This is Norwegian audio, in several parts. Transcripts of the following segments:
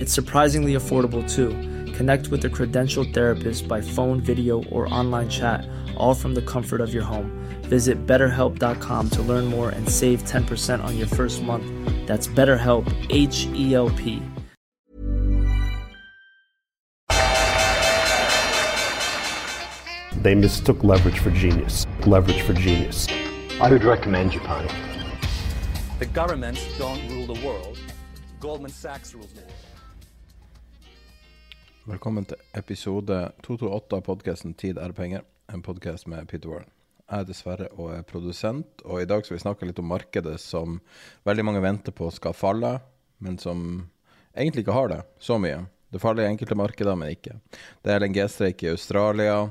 It's surprisingly affordable too. Connect with a credentialed therapist by phone, video, or online chat, all from the comfort of your home. Visit betterhelp.com to learn more and save 10% on your first month. That's BetterHelp, H E L P. They mistook leverage for genius. Leverage for genius. I would recommend Japan. The governments don't rule the world. Goldman Sachs rules the world. Velkommen til episode 228 av podkasten 'Tid er penger', en podkast med Peter Warren. Jeg er dessverre og er produsent, og i dag skal vi snakke litt om markedet som veldig mange venter på skal falle, men som egentlig ikke har det så mye. Det faller i enkelte markeder, men ikke. Det er LNG-streik i Australia,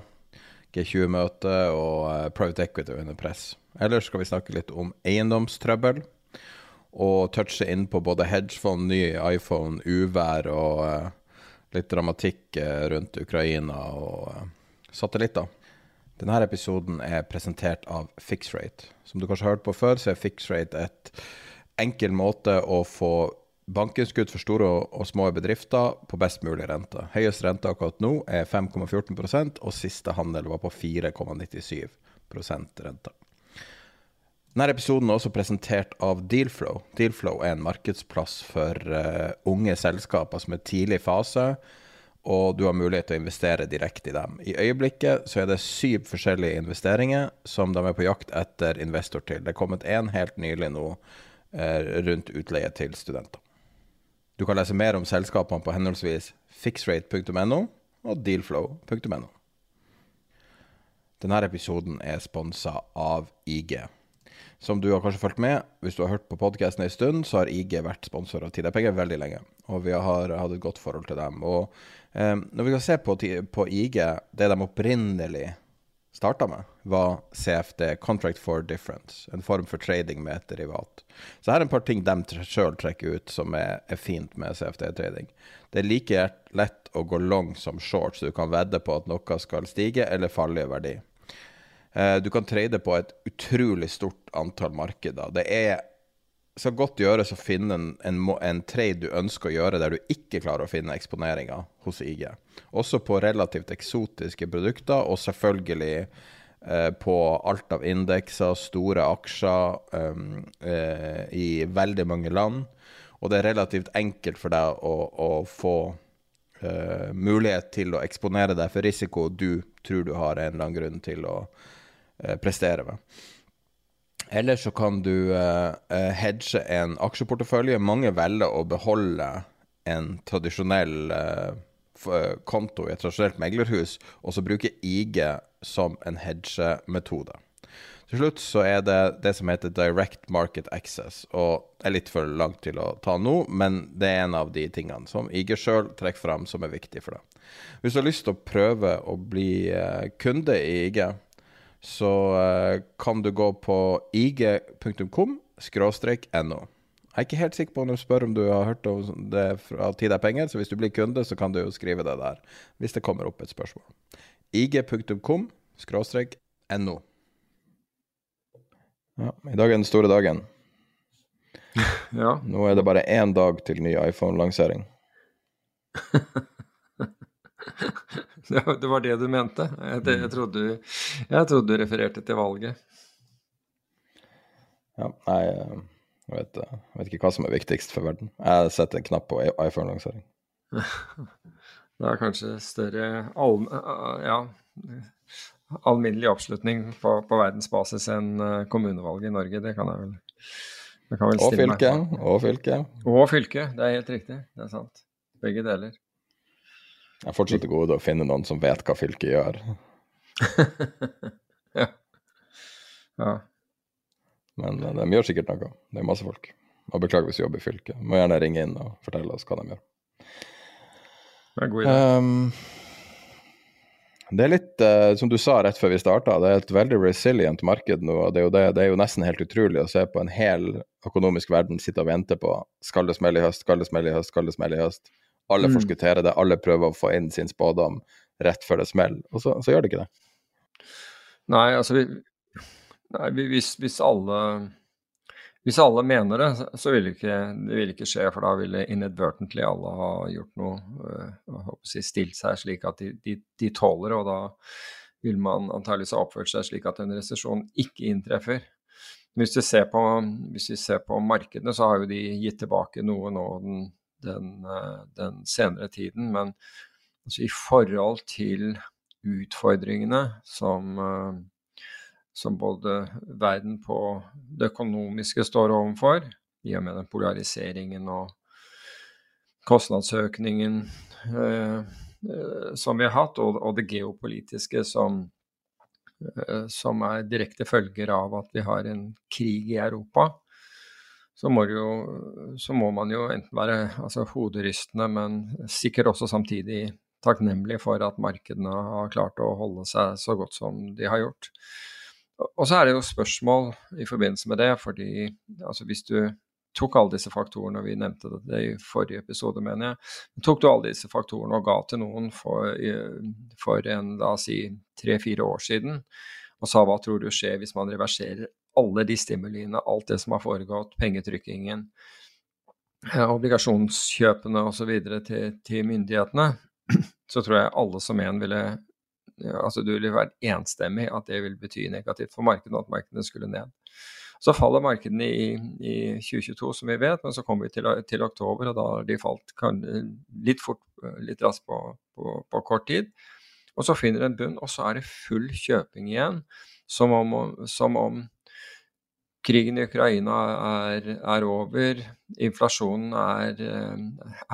G20-møte og eh, private equity under press. Ellers skal vi snakke litt om eiendomstrøbbel, og touche inn på både hedgefond, ny iPhone, uvær og eh, litt dramatikk eh, rundt Ukraina og eh, satellitter. Denne episoden er presentert av Fixrate. Som du kanskje har hørt på før, så er Fixrate et enkel måte å få bankinnskudd for store og, små bedrifter på best mulig rente. Høyest rente akkurat nå er 5,14 og siste handel var på 4,97% rente. Denne episoden er også presentert av Dealflow. Dealflow er en markedsplass for uh, unge selskaper som er tidlig i fase, og du har mulighet til å investere direkte i dem. I øyeblikket så er det syv forskjellige investeringer som de er på jakt etter investor til. Det er kommet én helt nylig nå uh, rundt utleie til studenter. Du kan lese mer om selskapene på henholdsvis fixrate.no og dealflow.no. Denne episoden er sponsa av IG. Som du har kanskje fulgt med, hvis du har hørt på podkasten en stund, så har IG vært sponsor av er veldig lenge. Og vi har hatt et godt forhold til dem. Og eh, når vi kan se på, på IG, det de opprinnelig starta med, var CFD, Contract for Difference. En form for trading med et derivat. Så her er et par ting de sjøl trekker ut som er, er fint med CFD-trading. Det er like lett å gå long som short, så du kan vedde på at noe skal stige eller falle i verdi. Eh, Du kan trade på et utrolig stort antall markeder. Det er så godt gjøres å finne en, en, en trade du ønsker å gjøre der du ikke klarer å finne eksponeringa hos IG. Også på relativt eksotiske produkter, og selvfølgelig eh, på alt av indekser, store aksjer um, eh, i veldig mange land. Og det er relativt enkelt for deg å, å få eh, mulighet til å eksponere deg for risiko du tror du har en eller annen grunn til å eh, prestere ved. Eller så kan du eh, eh, hedge en aksjeportefølje. Mange velger å beholde en tradisjonell konto i et tradisjonelt meglerhus, og så bruke IG som en hedgemetode. Til slutt så er det det som heter direct market access, og er litt for langt til å ta nå, men det er en av de tingene som IG sjøl trekker fram som er viktig for deg. Hvis du har lyst til å prøve å bli kunde i IG, så eh, kan du gå på ig.com skråstrek no. Jeg er ikke helt sikker på om de spør om du har hørt om det fra Tid er penger, så hvis du blir kunde, så kan du jo skrive det der, hvis det kommer opp et spørsmål. ig.com skråstrek no. Ja, I dag er den store dagen. Ja. Nå er det bare én dag til ny iPhone-lansering. Det var- det du mente? Jeg, jeg, trodde, du- jeg trodde du refererte til valget. Ja, nei, eh, jeg vet, eh, jeg vet ikke hva som er viktigst for verden. Jeg setter en knapp på iPhone-lansering. Det er kanskje større all, ja, alminnelig oppslutning på, på verdensbasis enn eh, kommunevalget i Norge. Det kan jeg vel Og fylke. Og fylke. Og fylke, det er helt riktig. Det er sant. Begge deler. Jeg er fortsatt til gode å finne noen som vet hva fylket gjør. ja. ja. Men uh, de gjør sikkert noe. Det er masse folk. Og beklager hvis du jobber i fylket. Må gjerne ringe inn og fortelle oss hva de gjør. Det er god idé. Um, det er litt, uh, som du sa rett før vi starta, det er et veldig resilient marked nå. og det er, jo det, det er jo nesten helt utrolig å se på en hel økonomisk verden sitte og vente på skal det smelle i høst, skal det smelle i høst, skal det smelle i høst. Alle Mm. forskutterer det, alle prøver å få inn sin spådom rett før det smeller, og så, så gjør det ikke det. Nei, altså vi, nei, vi- hvis, hvis alle hvis alle mener det, så- vil det ikke, det vil ikke skje, for da ville inadvertently alle ha gjort noe øh, si, Stilt seg slik at de, de, de tåler, og da vil man antageligvis ha oppført seg slik at en resesjon ikke inntreffer. Hvis vi, ser på, hvis vi ser på markedene, så har jo de gitt tilbake noe nå den, den, øh, den senere tiden. Men altså, i forhold til utfordringene som øh, som både verden på det økonomiske står overfor, i og med den polariseringen og kostnadsøkningen eh, eh, som vi har hatt, og, og det geopolitiske som, eh, som er direkte følger av at vi har en krig i Europa, så må, jo, så må man jo enten være altså, hoderystende, men sikkert også samtidig takknemlig for at markedene har klart å holde seg så godt som de har gjort. Og så er det jo spørsmål i forbindelse med det, fordi altså hvis du tok alle disse faktorene, og vi nevnte det i forrige episode, mener jeg, tok du alle disse faktorene og ga til noen for, for en, la oss si, tre-fire år siden, og sa hva tror du skjer hvis man reverserer alle de stimuliene, alt det som har foregått, pengetrykkingen, eh, obligasjonskjøpene osv. Til, til myndighetene, så tror jeg alle som en ville altså Du ville vært enstemmig at det ville bety negativt for markedet, at markedene skulle ned. Så faller markedene i, i 2022, som vi vet, men så kommer vi til, til oktober, og da har de falt kan, litt fort, litt raskt på, på, på, kort tid. Og så finner en bunn, og så er det full kjøping igjen, som om, som om krigen i Ukraina er, er over, inflasjonen er,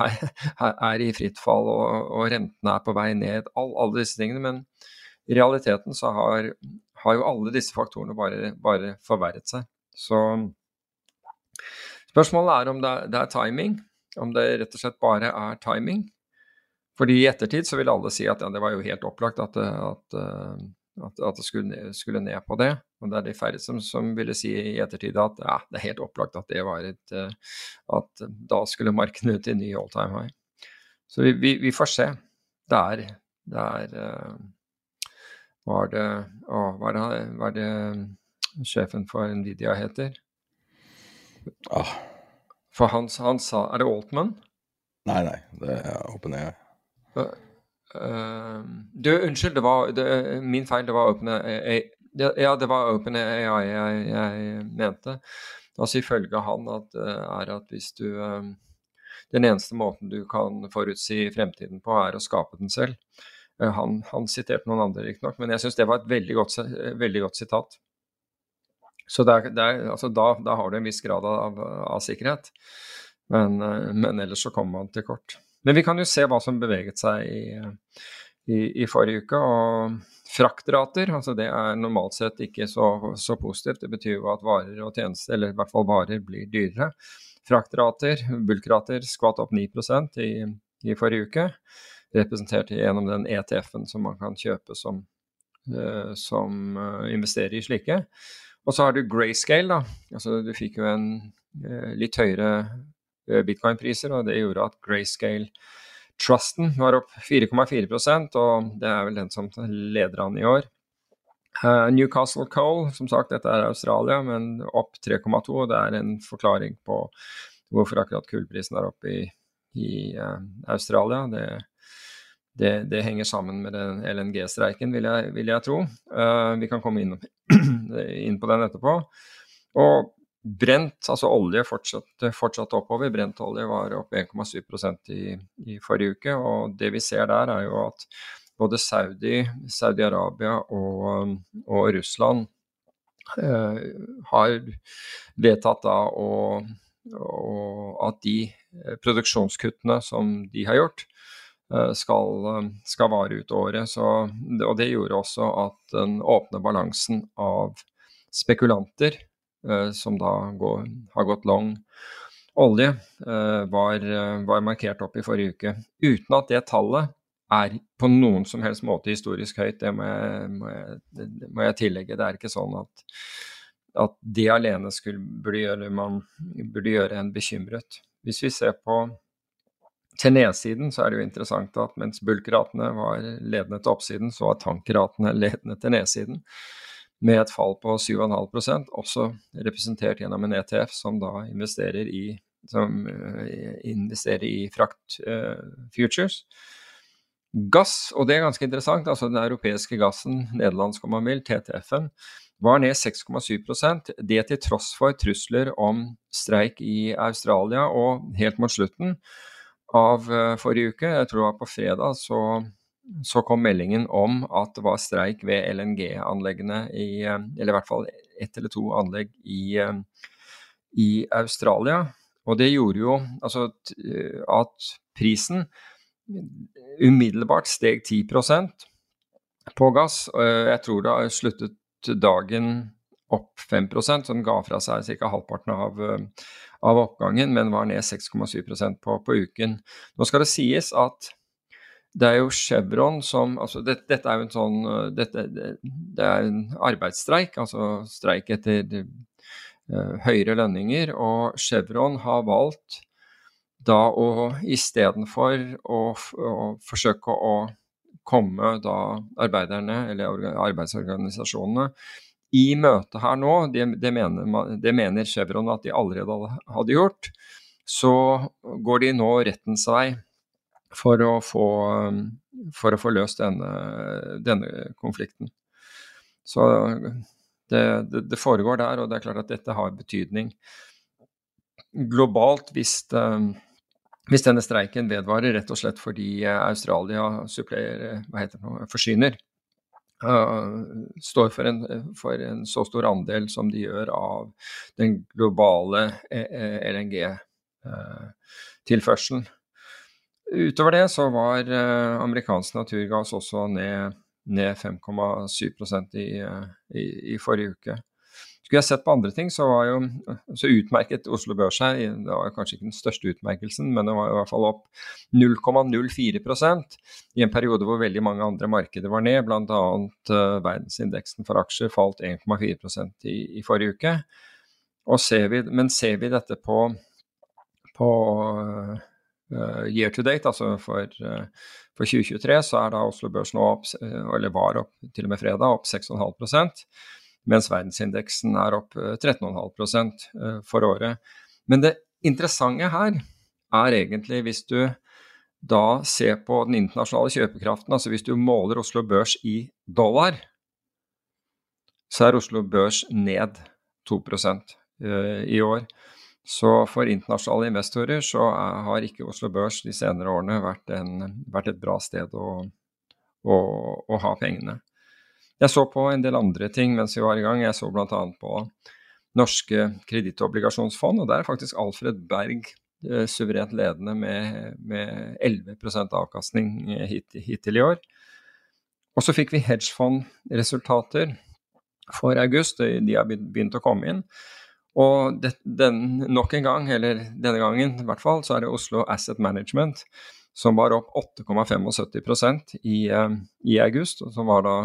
er, er, i fritt fall og, og rentene er på vei ned. All, alle disse tingene. Men i realiteten så har, har jo alle disse faktorene bare, bare, forverret seg. Så spørsmålet er om det, det er timing. Om det rett og slett bare er timing. Fordi i ettertid så vil alle si at ja, det var jo helt opplagt at, at at, at det skulle skulle ned, på det. Og det er de færre som, som, ville si i ettertid at ja, det er helt opplagt at det var et At da skulle markedet i ny all time high. Så vi, vi, vi får se. Det er, det er hva er det, å, hva, er det, hva er det sjefen for Nvidia heter? Ah. For han, han sa Er det Altman? Nei, nei. Det er OpenAI. Du, unnskyld, det var det, min feil. Det var OpenAI Ja, det var OpenAI jeg, jeg mente. Altså ifølge han at, er at hvis du Den eneste måten du kan forutsi fremtiden på, er å skape den selv. Uh, han, han, siterte noen andre, riktignok, men jeg syns det var et veldig godt, veldig godt sitat. Så det er, det er, altså da, da, har du en viss grad av, av sikkerhet. Men, men ellers så kommer man til kort. Men vi kan jo se hva som beveget seg i, i, i forrige uke. og Fraktrater altså det er normalt sett ikke så, så, positivt. Det betyr jo at varer og tjenester, eller i hvert fall varer, blir dyrere. Fraktrater, bulkrater, skvatt opp 9% i, i forrige uke. Representert gjennom den ETF-en som man kan kjøpe som, uh, som uh, investerer i slike. Og så har du grayscale. da, altså Du fikk jo en litt høyere bitcoin-priser, og det gjorde at Grayscale Trusten var opp 4,4% og det er vel den som leder an i år. Uh, Newcastle Coal, som sagt, dette er Australia, men opp 3,2. Det er en forklaring på hvorfor akkurat kullprisen er oppe i, i uh, Australia. Det, det, det, henger sammen med den LNG-streiken, vil, vil, jeg tro. Uh, vi kan komme inn, inn på den etterpå. Og Brent, altså olje, fortsatte, fortsatt oppover. Brentolje var opp 1,7% i, i forrige uke. Og det vi ser der, er jo at både Saudi, Saudi-Arabia og, og, Russland har vedtatt da å, at de produksjonskuttene som de har gjort, skal, skal vare ut året. Så, og det gjorde også at den åpne balansen av spekulanter, som da går, har gått long olje, var, var markert opp i forrige uke. Uten at det tallet er på noen som helst måte historisk høyt. Det må jeg, må jeg, det må jeg tillegge. Det er ikke sånn at, at det alene skulle, burde, gjøre, man burde gjøre en bekymret. Hvis vi ser på til nedsiden, så er det jo interessant at mens bulkratene var ledende til oppsiden, så var tankratene ledende til nedsiden. Med et fall på 7,5% også representert gjennom en ETF som da investerer i, som, uh, investerer i frakt uh, futures. Gass, og det er ganske interessant, altså den europeiske gassen, nederlandsk om man vil, TTF-en, var ned 6,7% Det til tross for trusler om streik i Australia. Og helt mot slutten av eh, forrige uke, jeg tror det var på fredag, så, så kom meldingen om at det var streik ved LNG-anleggene i eh, Eller i hvert fall ett eller to anlegg i, eh, i Australia. Og det gjorde jo altså at prisen umiddelbart steg 10% på gass. Jeg tror det har sluttet dagen opp 5% så den ga fra seg ca. halvparten av, av, oppgangen, men var ned 6,7% på, på uken. Nå skal det sies at det er jo Chevron som altså det, Dette er jo en sånn dette, det, det, er en arbeidsstreik, altså streik etter uh, høyere lønninger. Og Chevron har valgt da å istedenfor å, å forsøke å komme da arbeiderne eller arbeidsorganisasjonene i møte her nå, det, det, mener, det, mener, Chevron at de allerede hadde gjort, så går de nå rettens vei for å få, for å få løst denne, denne konflikten. Så det, det, foregår der, og det er klart at dette har betydning globalt hvis det, hvis denne streiken vedvarer rett og slett fordi eh, Australia supplerer, eh, det, forsyner, uh, står for en, for en, så stor andel som de gjør av den globale LNG-tilførselen. Utover det så var uh, amerikansk naturgass også ned, ned 5,7 i, i, i forrige uke. Skulle jeg sett på andre ting, så jo så utmerket Oslo Børs her. Det var kanskje ikke den største utmerkelsen, men det var i hvert fall opp 0,04% i en periode hvor veldig mange andre markeder var ned. Bl.a. Uh, verdensindeksen for aksjer falt 1,4% i, i forrige uke. Ser vi, men ser vi dette på, på uh, year to date, altså for, uh, for 2023, så er da Oslo Børs nå opp, eller var opp til og med fredag, opp 6,5% mens verdensindeksen er opp 13,5 eh, eh, for året. Men det interessante her er egentlig hvis du da ser på den internasjonale kjøpekraften, altså hvis du måler Oslo Børs i dollar, så er Oslo Børs ned 2 eh, i år. Så for internasjonale investorer så har ikke Oslo Børs de senere årene vært, en, vært et bra sted å, å, å ha pengene. Jeg så på en del andre ting mens vi var i gang. Jeg så bl.a. på norske kredittobligasjonsfond, og der er faktisk Alfred Berg eh, suverent ledende med, med 11 avkastning eh, hit, hittil i år. Og så fikk vi hedgefondresultater for august, de har begynt å komme inn. Og det, den, nok en gang, eller denne gangen i hvert fall, så er det Oslo Asset Management som var opp 8,75% i, eh, i august, og som var da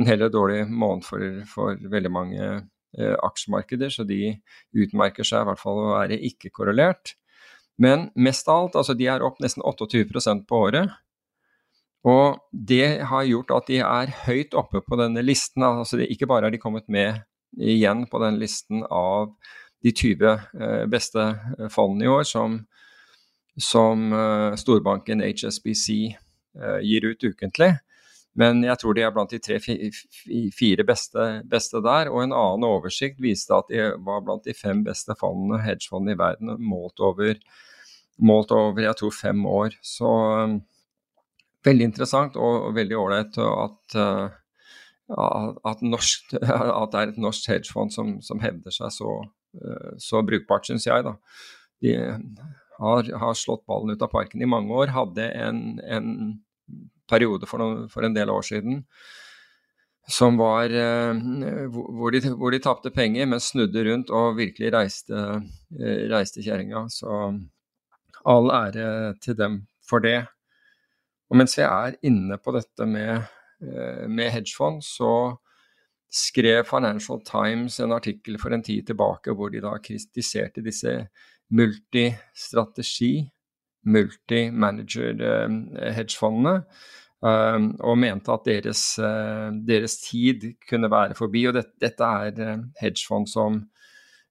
en heller dårlig måned for, for veldig mange eh, aksjemarkeder, så de utmerker seg i hvert fall å være ikke-korrelert. Men mest av alt, altså de er opp nesten 28% på året. Og det har gjort at de er høyt oppe på denne listen. altså Ikke bare er de kommet med igjen på den listen av de 20 eh, beste eh, fondene i år som, som eh, storbanken HSBC gir ut ukentlig, men jeg tror de er blant de tre-fire beste, beste, der. Og en annen oversikt viste at de var blant de fem beste fondene, hedgefondene i verden, målt over, målt over jeg tror fem år. Så veldig interessant og, og veldig ålreit at at, norsk, at, det er et norsk hedgefond som, som hevder seg så, så brukbart, syns jeg. da. De har, har, slått ballen ut av parken i mange år. Hadde en, en periode for, noen, for, en del år siden som var hvor de, hvor de tapte penger, men snudde rundt og virkelig reiste, reiste kjerringa. Så all ære til dem for det. Og mens vi er inne på dette med, eh, med hedgefond, så skrev Financial Times en artikkel for en tid tilbake hvor de da kritiserte disse multistrategi, multi-manager-hedgefondene. Eh, og mente at deres, eh, deres, tid kunne være forbi. Og det, dette er hedgefond som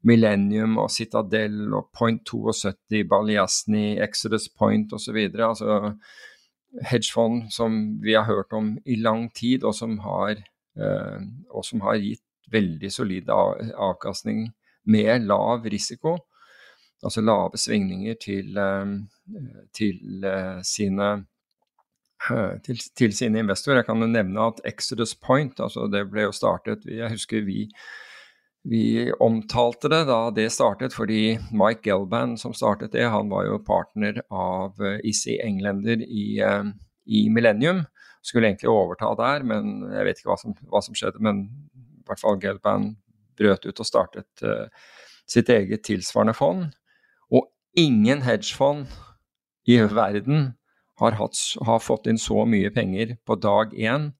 Millennium og Citadel og Point 72, Baljasny, Exodus Point osv. Altså hedgefond som vi har hørt om i lang tid, og som har, eh, og som har gitt veldig solid avkastning med lav risiko. Altså lave svingninger til, eh, til eh, sine til, til, sine investorer. Jeg kan nevne at Exodus Point, altså det ble jo startet Jeg husker vi vi omtalte det da det startet, fordi Mike Gelban, som startet det, han var jo partner av Issy eh, Englender i, eh, i, Millennium. Skulle egentlig overta der, men jeg vet ikke hva som, hva som skjedde. Men i hvert fall Gelban brøt ut og startet uh, sitt eget tilsvarende fond. Og ingen hedgefond i verden har, hatt, har fått inn så mye penger på dag én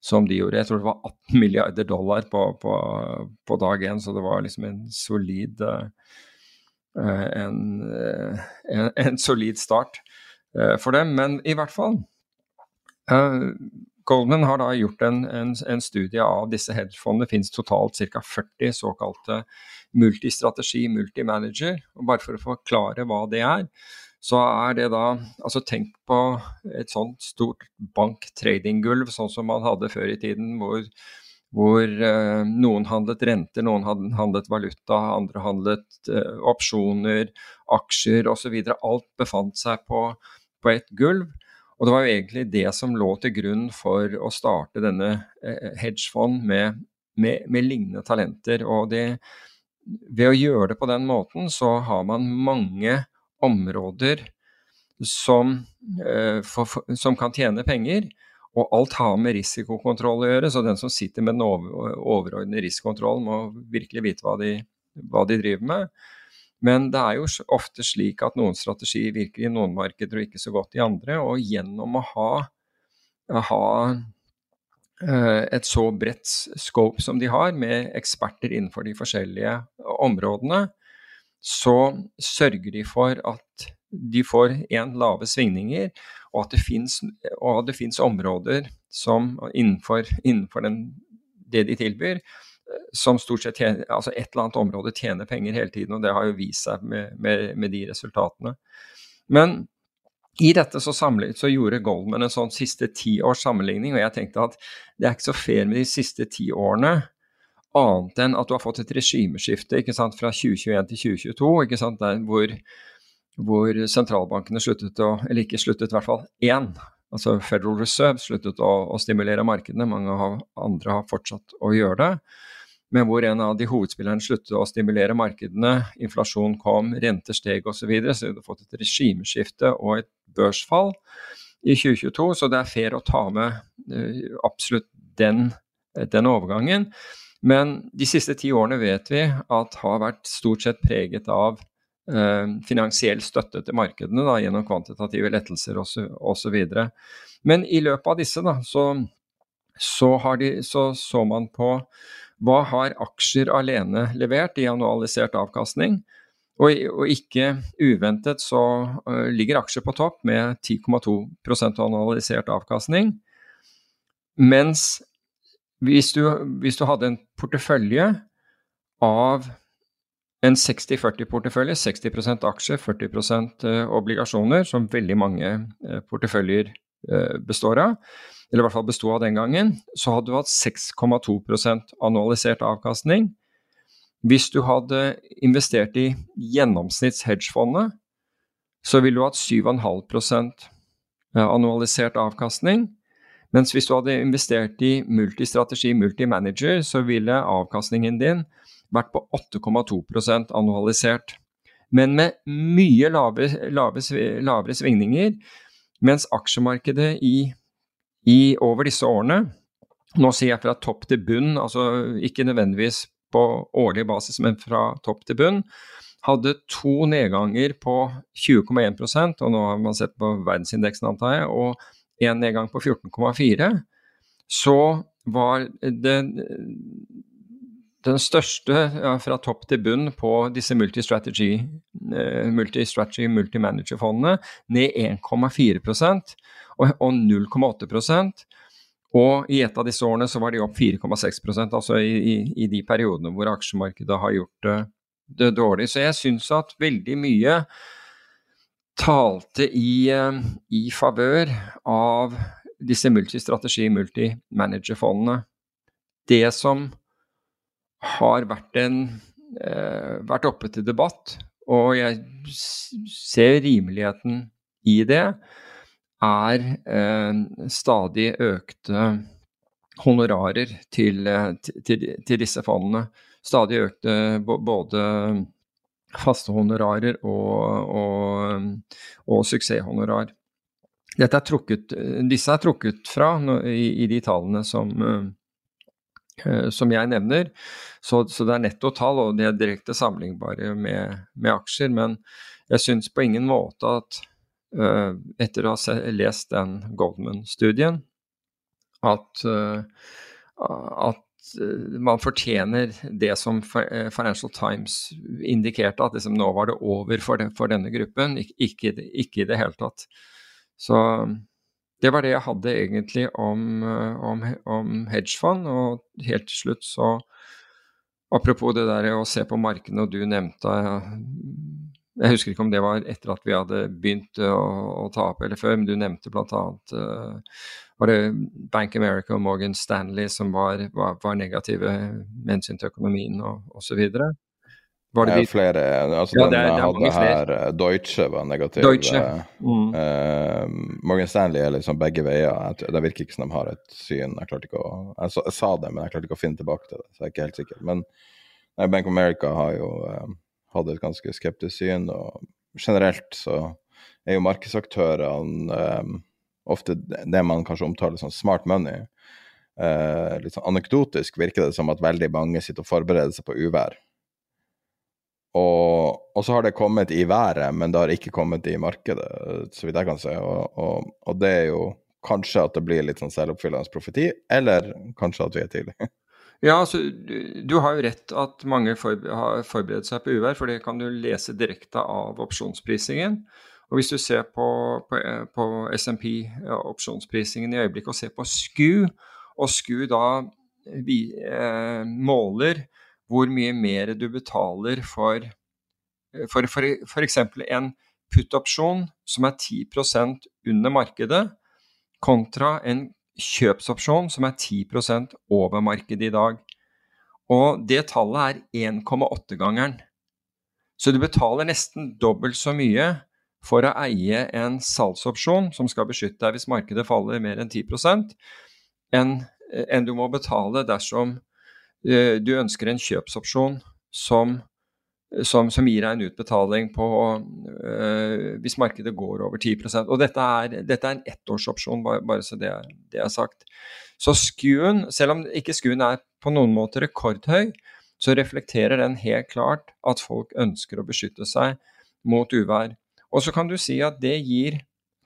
som de gjorde. Jeg tror det var 18 milliarder dollar på, på, på dag én, så det var liksom en solid uh, en, uh, en, en, solid start for dem. Men i hvert fall Goldman har da gjort en, en studie av disse hedgefondene. Det finnes totalt ca. 40 såkalte multistrategi, multimanager. Og bare for å forklare hva det er, så er det da Altså tenk på et sånt stort banktradinggulv, sånn som man hadde før i tiden, hvor, hvor eh, noen handlet renter, noen handlet valuta, andre handlet eh, opsjoner, aksjer osv. Alt befant seg på, på et gulv. Og det var jo egentlig det som lå til grunn for å starte denne eh, hedgefond med, med, med lignende talenter. Og det, ved å gjøre det på den måten, så har man mange områder som, eh, for, som, kan tjene penger. Og alt har med risikokontroll å gjøre, så den som sitter med den over, overordnede risikokontrollen, må virkelig vite hva de, hva de, driver med. Men det er jo ofte slik at noen strategier virker i noen markeder og ikke så godt i andre. Og gjennom å ha, ha eh, et så bredt scope som de har, med eksperter innenfor de forskjellige områdene, så sørger de for at de får én lave svingninger, og at det fins områder som innenfor, innenfor den, det de tilbyr, som stort sett tjener, altså et eller annet område tjener penger hele tiden, og det har jo vist seg med, med, med de resultatene. Men i dette så, samlet, så gjorde Goldman en sånn siste ti års sammenligning, og jeg tenkte at det er ikke så fair med de siste ti årene annet enn at du har fått et regimeskifte sant, fra 2021 til 2022, ikke sant, der hvor, hvor sentralbankene sluttet å Eller ikke sluttet, i hvert fall én. Altså Federal Reserve sluttet å, å stimulere markedene, mange av andre har fortsatt å gjøre det. Men hvor en av de hovedspillerne sluttet å stimulere markedene, inflasjon kom, renter steg osv. Så, videre, så du har fått et regimeskifte og et børsfall i 2022. Så det er fair å ta med uh, absolutt den, den overgangen. Men de siste ti årene vet vi at har vært stort sett preget av eh, finansiell støtte til markedene da, gjennom kvantitative lettelser osv. Men i løpet av disse da, så, så, de, så, så man på hva har aksjer alene levert i annualisert avkastning. Og, og ikke uventet så uh, ligger aksjer på topp med 10,2 annualisert avkastning. Mens hvis du, hvis du hadde en portefølje av en 60-40-portefølje, 60% aksjer, 40 eh, obligasjoner, som veldig mange eh, porteføljer eh, består av, eller i hvert fall besto av den gangen, så hadde du hatt 6,2% annualisert avkastning. Hvis du hadde investert i gjennomsnitts-hedgefondet, så ville du hatt 7,5% annualisert avkastning. Mens hvis du hadde investert i multistrategi, multimanager, så ville avkastningen din vært på 8,2% annualisert. Men med mye lave, lave, lavere svingninger, mens aksjemarkedet i, i over disse årene Nå sier jeg fra topp til bunn, altså ikke nødvendigvis på årlig basis, men fra topp til bunn, hadde to nedganger på 20,1% og nå har man sett på verdensindeksen, antar jeg, og en nedgang på 14,4 så var det den største ja, fra topp til bunn på disse multistrategy, uh, multi-manager-fondene ned 1,4 og, og 0,8% og i et av disse årene så var de opp 4,6% altså i, i, i, de periodene hvor aksjemarkedet har gjort det, det dårlig. Så jeg syns at veldig mye talte i, uh, i favør av disse multistrategi multimanager-fondene. Det som har vært, en, eh, vært oppe til debatt, og jeg ser rimeligheten i det, er eh, stadig økte honorarer til, eh, til, til, disse fondene. Stadig økte både faste honorarer og, og, og suksesshonorar. Er trukket, disse er trukket fra i, i de tallene som, Eh, som jeg nevner. Så, så det er nettotall, og de er direkte sammenlignbare med, med aksjer. Men jeg syns på ingen måte at uh, etter å ha lest den Goldman-studien, at, uh, at man fortjener det som Financial Times indikerte, at liksom nå var det over for, den, for denne gruppen. Ikke, ikke, i det hele tatt. Så det var det jeg hadde egentlig om, eh, om, om hedgefond. Og helt til slutt så Apropos det der å se på markedene, og du nevnte Jeg husker ikke om det var etter at vi hadde begynt å, å opp, eller før, men du nevnte bl.a. Uh, eh, var det Bank America og Morgan Stanley som var, var, var negative med hensyn til økonomien og osv. Var det de... flere altså ja, den det, det hadde her, eh, Deutsche var negativ. Deutsche. Eh, mm. Uh, Morgan Stanley er liksom begge veier. Det virker ikke som de har et syn. Jeg klarte ikke å jeg, jeg, sa det, men jeg klarte ikke å finne tilbake til det. Så jeg er ikke helt sikker. Men nei, Bank of America har jo uh, hatt et ganske skeptisk syn. Og generelt så er jo markedsaktørene um, ofte det man kanskje omtaler som smart money. Uh, litt sånn anekdotisk virker det som at veldig mange sitter og forbereder seg på uvær. Og, og, så har det kommet i været, men det har ikke kommet i markedet, så vidt jeg kan se. Og, og, og det er jo kanskje at det blir litt sånn selvoppfyllende profeti, eller kanskje at vi er tidlig. Ja, altså, du, du har jo rett at mange for, har forberedt seg på uvær, for det kan du lese direkte av opsjonsprisingen. Og Hvis du ser på, på, på SMP, opsjonsprisingen i øyeblikket, og ser på SKU, og SKU da vi, eh, måler hvor mye mer du betaler for for f.eks. en put-opsjon som er 10 under markedet, kontra en kjøpsopsjon som er 10 over markedet i dag. Og det tallet er 1,8-gangeren. Så du betaler nesten dobbelt så mye for å eie en salgsopsjon som skal beskytte deg hvis markedet faller mer enn 10% enn, en du må betale dersom Eh, du ønsker en kjøpsopsjon som, som, som gir deg en utbetaling på uh, hvis markedet går over 10% Og dette er, dette er en ettårsopsjon, bare, bare så det, det, er sagt. Så skuen, selv om ikke skuen er på noen måte rekordhøy, så reflekterer den helt klart at folk ønsker å beskytte seg mot uvær. Og så kan du si at det gir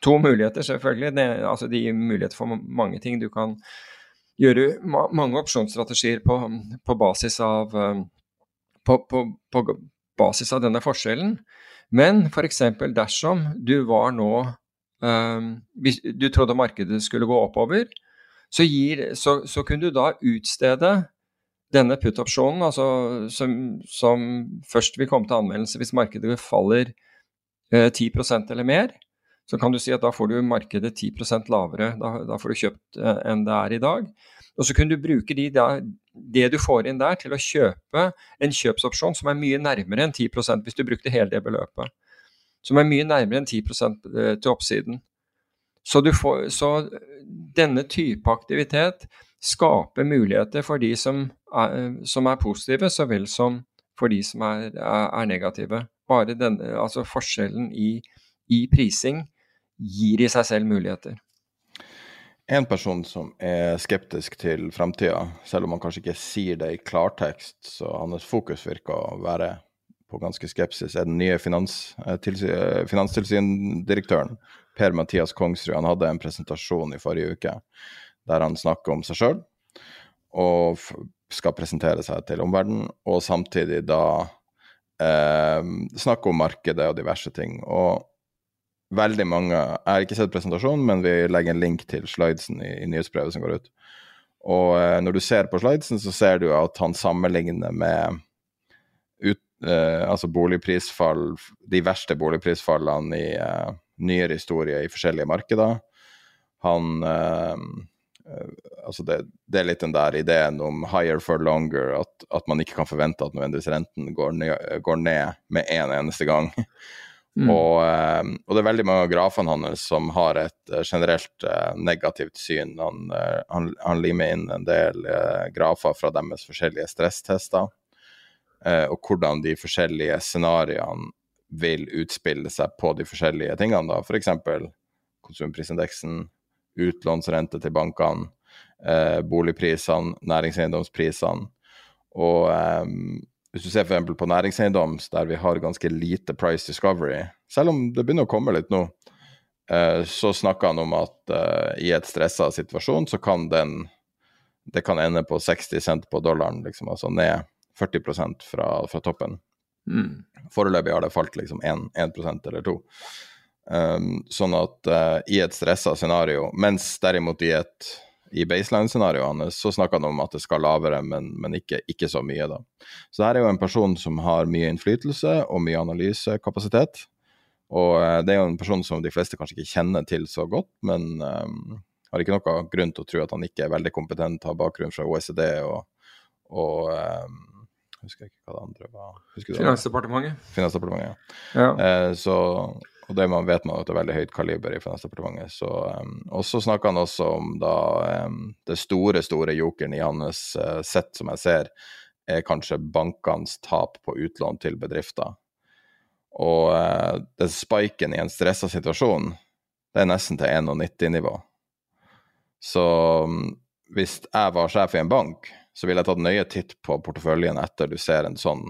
to muligheter, selvfølgelig. Det, altså det gir muligheter for mange ting. Du kan gjøre mange opsjonsstrategier på, på, basis av, eh, på, på, basis av denne forskjellen. Men f.eks. dersom du var nå um, du trodde markedet skulle gå oppover, så, gir, så, så kunne du da utstede denne put-opsjonen, altså som, som, først vil komme til anvendelse hvis markedet faller eh, 10% eller mer, så kan du si at da får du markedet 10 lavere. Da, da, får du kjøpt eh, enn det er i dag. Og så kunne du bruke de, da, det du får inn der, til å kjøpe en kjøpsopsjon som er mye nærmere enn 10% hvis du brukte hele det beløpet. Som er mye nærmere enn 10 eh, til oppsiden. Så, får, så, denne type aktivitet skaper muligheter for de som er, som er positive, så vel som for de som er, er negative. Bare denne, altså forskjellen i, i prising gir i seg selv muligheter. En person som er skeptisk til framtida, selv om han kanskje ikke sier det i klartekst, så hans fokus virker å være på ganske skepsis, er den nye eh, eh, finanstilsyndirektøren Per-Mathias Kongsrud. Han hadde en presentasjon i forrige uke der han snakker om seg sjøl og skal presentere seg til omverdenen, og samtidig da eh, snakke om markedet og diverse ting. Og veldig mange Jeg har ikke sett presentasjonen, men vi legger en link til slidesen i, i nyhetsbrevet som går ut. Og eh, når du ser på slidesen, så ser du at han sammenligner med ut, eh, altså boligprisfall, de verste boligprisfallene i eh, nyere historie i forskjellige markeder. Han eh, eh, altså det, det, er litt den der ideen om higher for longer, at, at man ikke kan forvente at nødvendigvis renten går ned, går ned med en eneste gang. Mm. Og, eh, og, det er veldig mange av grafene hans som har et eh, generelt uh, negativt syn. Han, han, han, limer inn en del grafer fra deres forskjellige stresstester, og hvordan de forskjellige scenarioene vil utspille seg på de forskjellige tingene. da, F.eks. konsumprisindeksen, utlånsrente til bankene, boligprisene, næringseiendomsprisene. Og um, hvis du ser f.eks. på næringseiendom, der vi har ganske lite price discovery, selv om det begynner å komme litt nå, eh, så snakker han om at eh, i et stressa situasjon så kan den det kan ende på 60 cent på dollaren, liksom, altså ned 40% fra, fra toppen. Mm. Foreløpig har det falt liksom 1, 1% eller 2 um, Sånn at uh, i et stressa scenario, mens derimot i et i baseline-scenarioene så snakker han om at det skal lavere, men, men ikke, ikke, så mye, da. Så her er jo en person som har mye innflytelse og mye analysekapasitet. Og eh, det er jo en person som de fleste kanskje ikke kjenner til så godt, men um, har ikke noen grunn til å tro at han ikke er veldig kompetent, har bakgrunn fra OECD og, og um, husker ikke hva det andre var. Finansdepartementet. Finansdepartementet, ja. ja. Uh, så og det man vet man at det er veldig høyt kaliber i Finansdepartementet. Så, um, og så snakker han også om da um, det store, store jokeren i hans uh, sett, som jeg ser, er kanskje bankenes tap på utlån til bedrifter. Og uh, den spiken i en stressa situasjon, det er nesten til 91-nivå. Så um, hvis jeg var sjef i en bank, så ville jeg tatt nøye titt på porteføljen etter du ser en sånn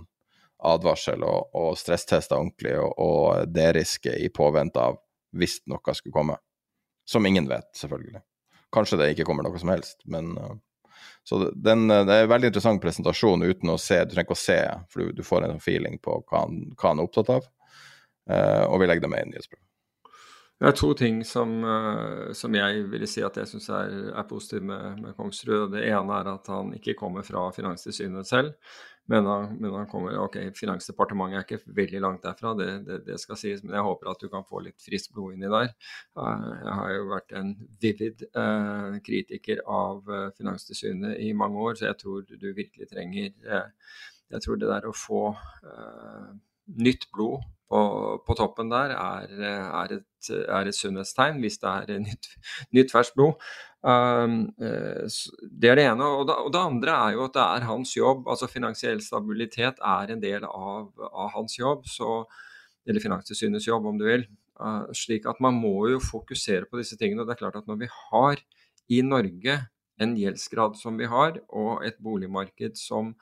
advarsel og, og stresstesta ordentlig og, og deriske i påvente av hvis noe skulle komme. Som ingen vet, selvfølgelig. Kanskje det ikke kommer noe som helst, men uh, Så den, det er en veldig interessant presentasjon uten å se, du trenger ikke å se, for du, du får en feeling på hva han, hva han er opptatt av. Uh, og vi legger det med i nyhetsbrevet. Det er to ting som, uh, som jeg ville si at jeg syns er, er positivt med, med Kongsrud. Det ene er at han ikke kommer fra Finanstilsynet selv. Men han, men han, kommer Ok, Finansdepartementet er ikke veldig langt derfra, det, det, det, skal sies. Men jeg håper at du kan få litt friskt blod inni der. Jeg har jo vært en vivid eh, kritiker av eh, Finanstilsynet i mange år, så jeg tror du virkelig trenger eh, Jeg tror det der å få eh, nytt blod på, på toppen der er, er, et, er et sunnhetstegn, hvis det er nytt, nytt ferskt blod. Um, uh, det er det ene. Og det, og det, andre er jo at det er hans jobb. altså Finansiell stabilitet er en del av, av hans jobb, så, eller Finanstilsynets jobb, om du vil. Uh, slik at man må jo fokusere på disse tingene. og det er klart at Når vi har i Norge en gjeldsgrad som vi har, og et boligmarked som,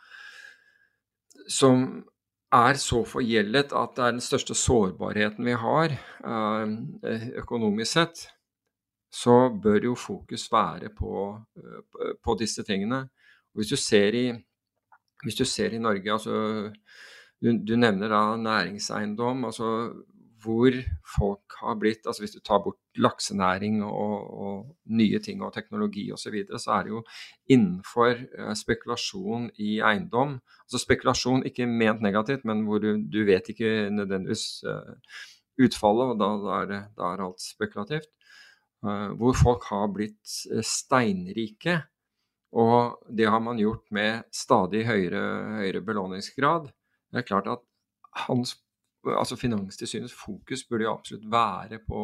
som er så forgjeldet at det er den største sårbarheten vi har uh, økonomisk sett, så bør jo fokus være på, uh, på disse tingene. Hvis du ser i, du ser i Norge, altså du, du nevner da næringseiendom. altså hvor folk har blitt altså Hvis du tar bort laksenæring og, og nye ting og teknologi osv., så, videre, så er det jo innenfor uh, spekulasjon i eiendom altså Spekulasjon ikke ment negativt, men hvor du, du vet ikke nødvendigvis uh, utfallet, og da, da, er det, da, er alt spekulativt. Uh, hvor folk har blitt steinrike. Og det har man gjort med stadig høyere, høyere belåningsgrad. Det er klart at hans altså Finanstilsynets fokus burde jo absolutt være på,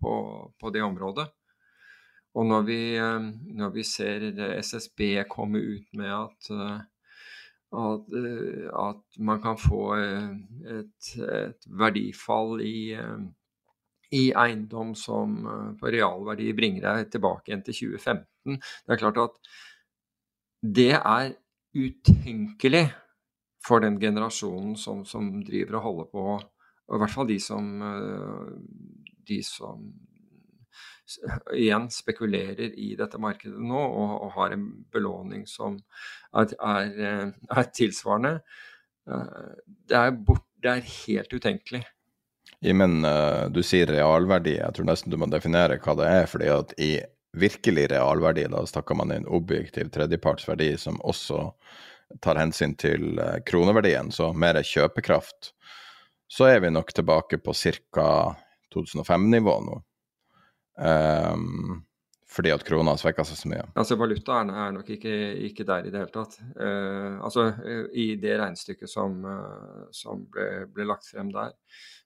på, på på det området. Og når vi, eh, når vi ser SSB komme ut med at, eh, at, eh, at man kan få et, et verdifall i, i, eiendom som på realverdi bringer deg tilbake igjen til 2015, det er klart at det er utenkelig for den generasjonen som, som driver og holder på, og i hvert fall de som, de som igjen spekulerer i dette markedet nå og, og har en belåning som er, er, eh, er tilsvarende. Eh, det er, bort, det er, helt utenkelig. Men uh, du sier realverdi. Jeg tror nesten du må definere hva det er. fordi at i virkelig realverdi, da snakker man en objektiv tredjepartsverdi som også tar hensyn til uh, kroneverdien, så mer kjøpekraft, så er vi nok tilbake på ca. 2005-nivå nå. Um, fordi at krona har svekka seg så mye. Altså Valutaen er nok ikke, ikke der i det hele tatt. Uh, altså I det regnestykket som, uh, som ble, ble, lagt frem der.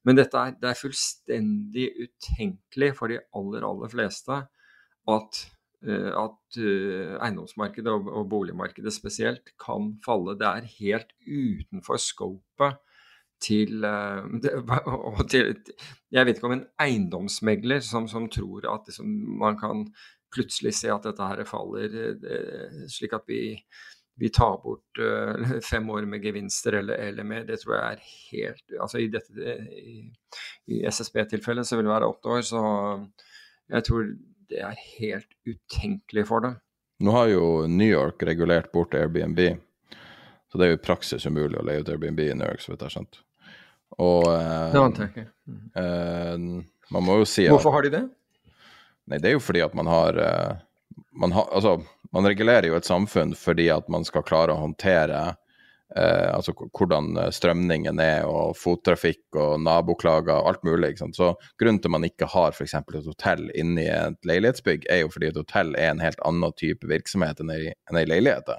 Men dette er, det er fullstendig utenkelig for de aller, aller fleste at, at eiendomsmarkedet og, boligmarkedet spesielt kan falle. Det er helt utenfor scopet til, uh, til, Jeg vet ikke om en eiendomsmegler som, som tror at liksom, man kan plutselig se at dette her faller, slik at vi, vi tar bort fem år med gevinster eller, eller, mer. Det tror jeg er helt altså I, i, i SSB-tilfellet så vil det være åtte år, så jeg tror det er helt utenkelig for dem. Nå har jo New York regulert bort Airbnb. Så det er jo i praksis umulig å leie ut Airbnb i New York, så vidt jeg har skjønt. Og eh, Det antar jeg ikke. Eh, man må jo si at Hvorfor har de det? Nei, det er jo fordi at man har, eh, man ha, Altså, man regulerer jo et samfunn fordi at man skal klare å håndtere eh, altså hvordan strømningen er, og fottrafikk og naboklager og alt mulig. Så grunnen til man ikke har f.eks. et hotell inni et leilighetsbygg, er jo fordi et hotell er en helt annen type virksomhet enn ei, en ei leilighet.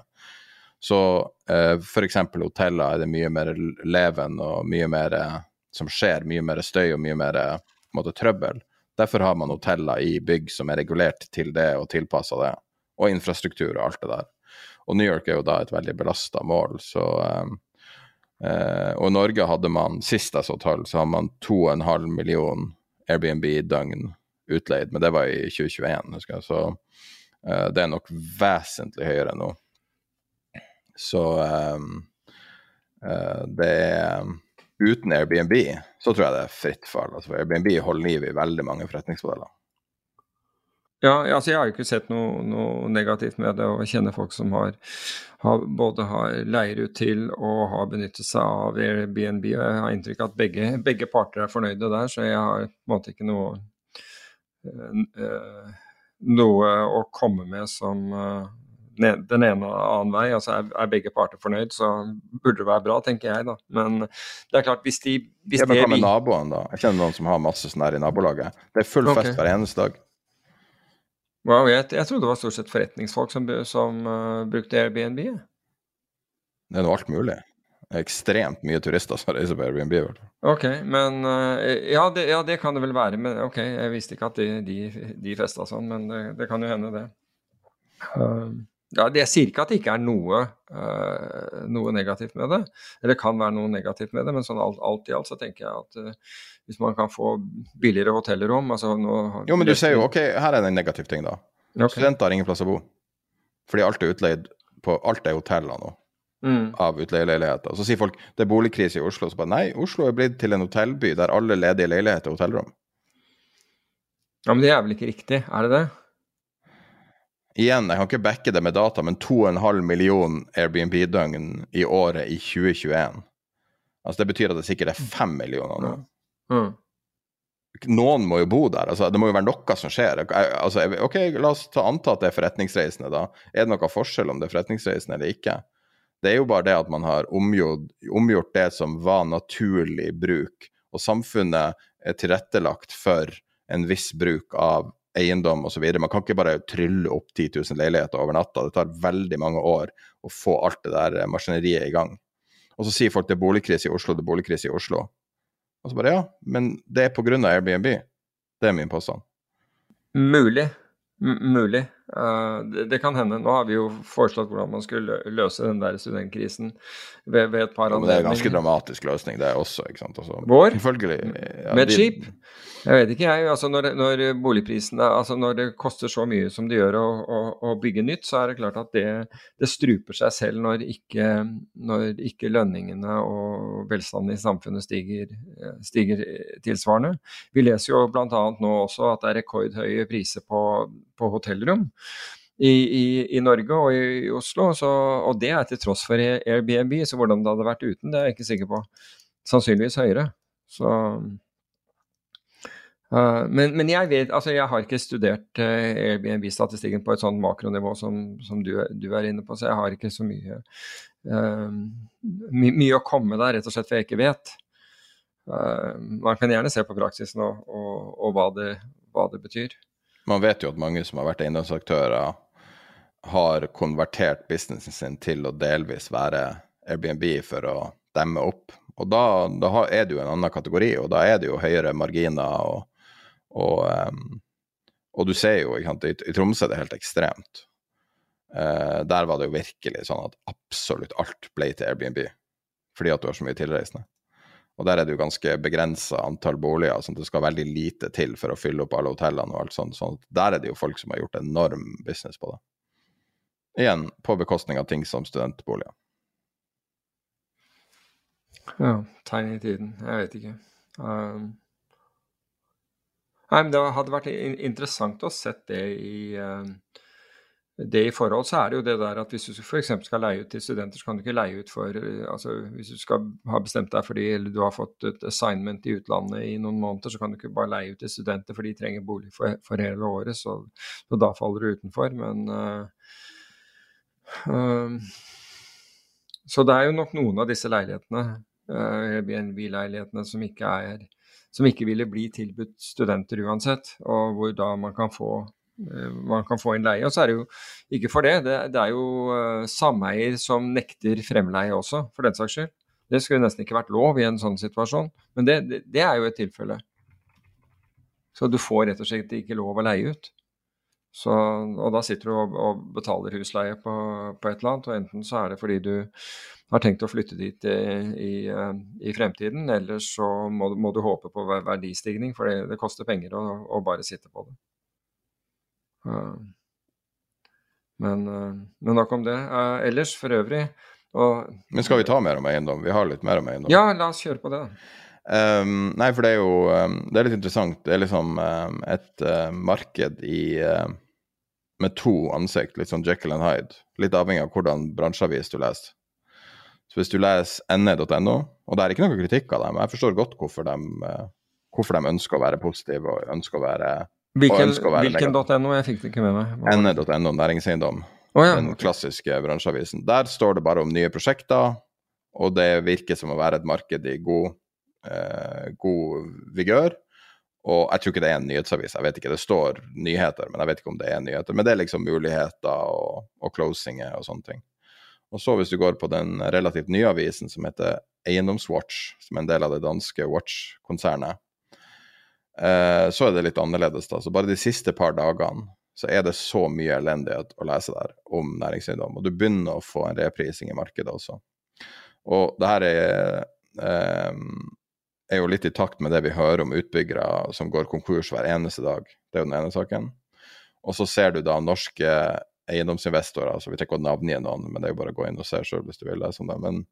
Så eh, f.eks. hoteller er det mye mer leven og mye mer eh, som skjer, mye mer støy og mye mer eh, måte, trøbbel. Derfor har man hoteller i bygg som er regulert til det og tilpassa det, og infrastruktur og alt det der. Og New York er jo da et veldig belasta mål, så um, uh, Og i Norge hadde man, sist jeg så tall, så har man 2,5 million Airbnb-døgn utleid, men det var i 2021, husker jeg, så uh, det er nok vesentlig høyere nå. Så um, uh, det er Uten Airbnb så tror jeg det er fritt fall. Altså, Airbnb holder liv i veldig mange forretningsmodeller. Ja, altså jeg har jo ikke sett noe, noe, negativt med det, og kjenne kjenner folk som har, har, både har leier ut til og har benyttet seg av Airbnb. og Jeg har inntrykk av at begge, begge, parter er fornøyde der, så jeg har på en måte ikke noe, øh, noe å komme med som, øh, den ene og annen vei. altså er, begge parter fornøyd, så burde det være bra, tenker jeg. da. Men det er klart, hvis de hvis ja, men Hva med naboene, da? Jeg kjenner noen som har masse sånn her i nabolaget. Det er full okay. fest hver eneste dag. Wow, jeg, jeg trodde det var stort sett forretningsfolk som, som uh, brukte Airbnb. Det er noe alt mulig. Ekstremt mye turister som reiser på Airbnb. Ok, men uh, ja, det, ja, det, kan det vel være. Men ok, jeg visste ikke at de, de, de festa sånn, men det, det, kan jo hende, det. Um, ja, Jeg sier ikke at det ikke er noe, uh, noe, negativt med det, eller kan være noe negativt med det, men sånn alt, alt i alt så tenker jeg at uh, hvis man kan få billigere hotellrom altså nå, Jo, men du ser jo, ok, her er det en negativ ting, da. Okay. Studenter har ingen plass å bo. Fordi alt er utleid på Alt er hoteller nå. Mm. Av utleieleiligheter. Så sier folk det er boligkrise i Oslo. Så bare nei, Oslo er blitt til en hotellby der alle ledige leiligheter er hotellrom. Ja, Men det er vel ikke riktig, er det det? Igjen, jeg kan ikke backe det med data, men 2,5 million Airbnb-døgn i året i 2021. Altså Det betyr at det sikkert er 5 millioner nå. Mm. Noen må jo bo der. altså Det må jo være noe som skjer. Altså, ok, La oss ta anta at det er forretningsreisende, da. Er det noen forskjell om det er forretningsreisende eller ikke? Det er jo bare det at man har omgjort, omgjort det som var naturlig bruk, og samfunnet er tilrettelagt for en viss bruk av eiendom osv. Man kan ikke bare trylle opp 10 000 leiligheter over natta. Det tar veldig mange år å få alt det der maskineriet i gang. Og så sier folk det er boligkrise i Oslo, det er boligkrise i Oslo. Og så bare ja, men det er pga. Airbnb. Det er min påstand. Mulig. M mulig. Uh, det, det, kan hende. Nå har vi jo foreslått hvordan man skulle løse den der studentkrisen ved, ved et par anledninger. Ja, det er en ganske dramatisk løsning, det er også. ikke sant? Altså, Vår? Ja, Med et skip? Jeg vet ikke, jeg. Altså når, når, boligprisene Altså når det koster så mye som det gjør å, å, å bygge nytt, så er det klart at det, det struper seg selv når ikke, når ikke, lønningene og velstanden i samfunnet stiger, stiger tilsvarende. Vi leser jo bl.a. nå også at det er rekordhøye priser på, på hotellrom. I, i, i, Norge og i, i Oslo, så, og det er til tross for Airbnb. Så hvordan det hadde vært uten, det er jeg ikke sikker på. Sannsynligvis høyere. Så Uh, men, men, jeg vet, altså jeg har ikke studert uh, Airbnb-statistikken på et sånt makronivå som, som du, du, er inne på, så jeg har ikke så mye, uh, my, mye å komme der, rett og slett for jeg ikke vet. man kan gjerne se på praksisen og, og, og hva, det, hva, det, betyr. Man vet jo at mange som har vært eiendomsaktører, har konvertert businessen sin til å delvis være Airbnb for å demme opp. Og da, da er det jo en annen kategori, og da er det jo høyere marginer. og og, um, og du ser jo, sant, i, Tromsø Tromsø er det helt ekstremt. Uh, der var det jo virkelig sånn at absolutt alt ble til Airbnb, fordi at du har så mye tilreisende. Og der er det jo ganske begrensa antall boliger, sånn at det skal veldig lite til for å fylle opp alle hotellene og alt sånt. sånn der er det jo folk som har gjort enorm business på det. Igjen på bekostning av ting som studentboliger. Ja, tegn i tiden. Jeg vet ikke. Um, Nei, men Det hadde vært interessant å sett det i, eh, det i forhold. Så er det jo det der at hvis du f.eks. skal leie ut til studenter, så kan du ikke leie ut for eh, altså Hvis du skal ha bestemt deg fordi eller du har fått et assignment i utlandet i noen måneder, så kan du ikke bare leie ut til studenter for de trenger bolig for, for hele året. Så, så, da faller du utenfor. Men uh, uh, Så det er jo nok noen av disse leilighetene, uh, Airbnb-leilighetene, som ikke er som ikke ville bli tilbudt studenter uansett, og hvor da man kan få, man kan få inn leie. Og så er det jo ikke for det, det, det er jo uh, sameier som nekter fremleie også, for den saks skyld. Det skulle nesten ikke vært lov i en sånn situasjon, men det, det, det er jo et tilfelle. Så du får rett og slett ikke lov å leie ut. Så, og da sitter du og, og betaler husleie på, på, et eller annet, og enten så er det fordi du har tenkt å flytte dit i, i, eh, i fremtiden, eller så må, må, du håpe på verdistigning, for det, det koster penger å, å, bare sitte på det. Uh, men, uh, men, nok om det. Uh, ellers, for øvrig og, Men skal vi ta mer om eiendom? Vi har litt mer om eiendom. Ja, la oss kjøre på det. Um, nei, for det er jo um, Det er litt interessant. Det er liksom um, et marked i med to ansikt, litt sånn Jekyll and Hyde. Litt avhengig av hvordan bransjeavis du leser. Så hvis du leser ne.no, og det er ikke noe kritikk av dem, jeg forstår godt hvorfor de, uh, hvorfor de ønsker å være positive og ønsker å være Hvilken, hvilken .no? Jeg fikk det ikke med meg. Ne.no, næringseiendom. Oh, ja. Den klassiske bransjeavisen. Der står det bare om nye prosjekter, og det virker som å være et marked i god, eh, god vigør. Og jeg tror ikke det er en nyhetsavis, jeg vet ikke, det står nyheter, men jeg vet ikke om det er nyheter. Men det er liksom muligheter og, og closinger og sånne ting. Og så hvis du går på den relativt nye avisen som heter Eiendomswatch, som er en del av det danske Watch-konsernet, så er det litt annerledes. da. Så bare de siste par dagene så er det så mye elendighet å lese der om næringseiendom. Og du begynner å få en reprising i markedet også. Og det her er, eh, er jo litt i takt med det vi hører om utbyggere som går konkurs hver eneste dag. Det er jo den ene saken. Og så ser du da norske eiendomsinvestorer. altså Vi trenger ikke å navngi noen, men det er jo bare å gå inn og se sjøl hvis du vil lese om det. Men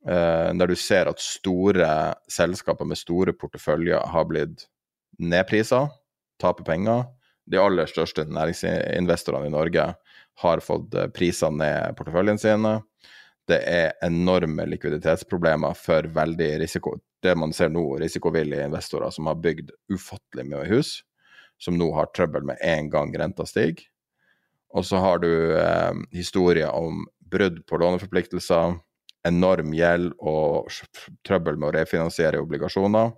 Uh, der du ser at store selskaper med store porteføljer har blitt nedprisa, taper penger. De aller største næringsinvestorene i Norge har fått eh, priser ned porteføljene sine. Det er enorme likviditetsproblemer for veldig risiko, det man ser nå, risikovillige investorer som har bygd ufattelig mye hus, som nå har trøbbel med en gang renta stiger. Og så har du eh, historier om brudd på låneforpliktelser, enorm gjeld og trøbbel med å refinansiere obligasjoner.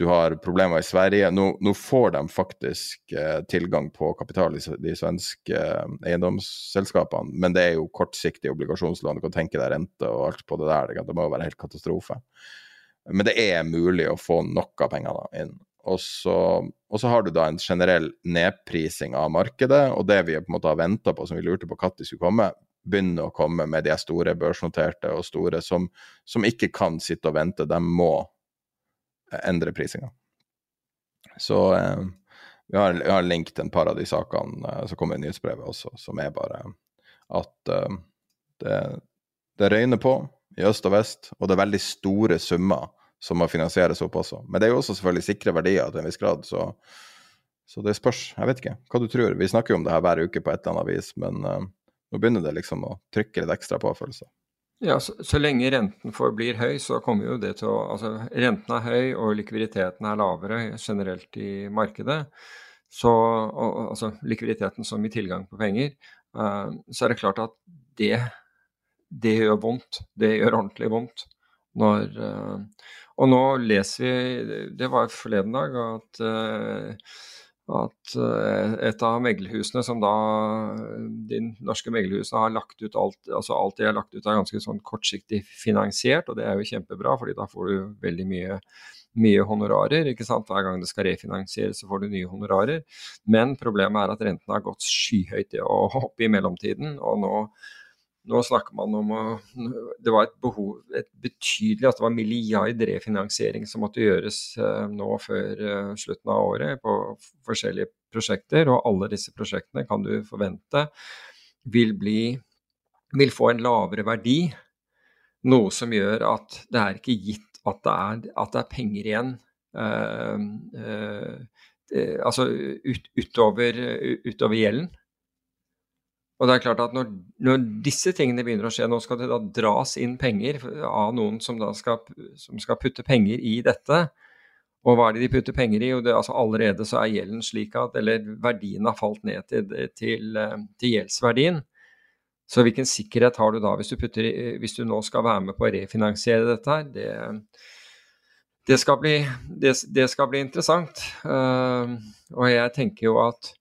Du har problemer i Sverige. Nå, nå får de faktisk eh, tilgang på kapital i de svenske eh, eiendomsselskapene, men det er jo kortsiktige obligasjonslån. Du kan tenke deg rente og alt på det der. Det må jo være helt katastrofe. Men det er mulig å få nok av da, inn. og så, og så har du da en generell nedprising av markedet, og det vi på en måte har venta på, som vi lurte på når skulle komme, begynner å komme med de store børsnoterte og store som, som ikke kan sitte og vente. De må endre prisinga. Så eh, vi, har, vi har link en par av de sakene eh, som kommer i nyhetsbrevet også, som er bare at eh, det, det røyner på i øst og vest, og det er veldig store summer som må finansieres opp også. Men det er jo også selvfølgelig sikre verdier til en viss grad, så, så det spørs. Jeg vet ikke hva du tror. Vi snakker jo om det her hver uke på et eller annet vis, men uh, nå begynner det liksom å trykke litt ekstra på, følelser. Ja, så, så, lenge renten forblir høy, så kommer jo det til å Altså, renten er høy, og likviditeten er lavere generelt i markedet. Så og, altså likviditeten som i tilgang på penger. Uh, så er det klart at det, det gjør vondt. Det gjør ordentlig vondt når uh, og nå leser vi, det var forleden dag, at, eh, at eh, et av meglerhusene som da De norske meglerhusene har lagt ut alt altså alt de har lagt ut er ganske sånn kortsiktig finansiert, og det er jo kjempebra, fordi da får du veldig mye mye honorarer. ikke sant? Hver gang det skal refinansieres, så får du nye honorarer. Men problemet er at rentene har gått skyhøyt opp i mellomtiden. Og nå nå snakker man om å Det var et behov, et betydelig at det var milliard refinansiering som måtte gjøres uh, nå før uh, slutten av året på forskjellige prosjekter. Og alle disse prosjektene kan du forvente vil, bli, vil få en lavere verdi. Noe som gjør at det er ikke gitt at det er, at det er penger igjen. Uh, altså ut, utover, utover gjelden. Og det er klart at når, når, disse tingene begynner å skje, nå skal det da dras inn penger av noen som da skal, som skal putte penger i dette. Og hva er det de putter penger i? Jo, det, altså allerede så er gjelden slik at Eller verdien har falt ned til, til, til gjeldsverdien. Så hvilken sikkerhet har du da hvis du, putter, hvis du nå skal være med på å refinansiere dette her? Det, det, skal, bli, det, det skal bli interessant. Uh, og jeg tenker jo at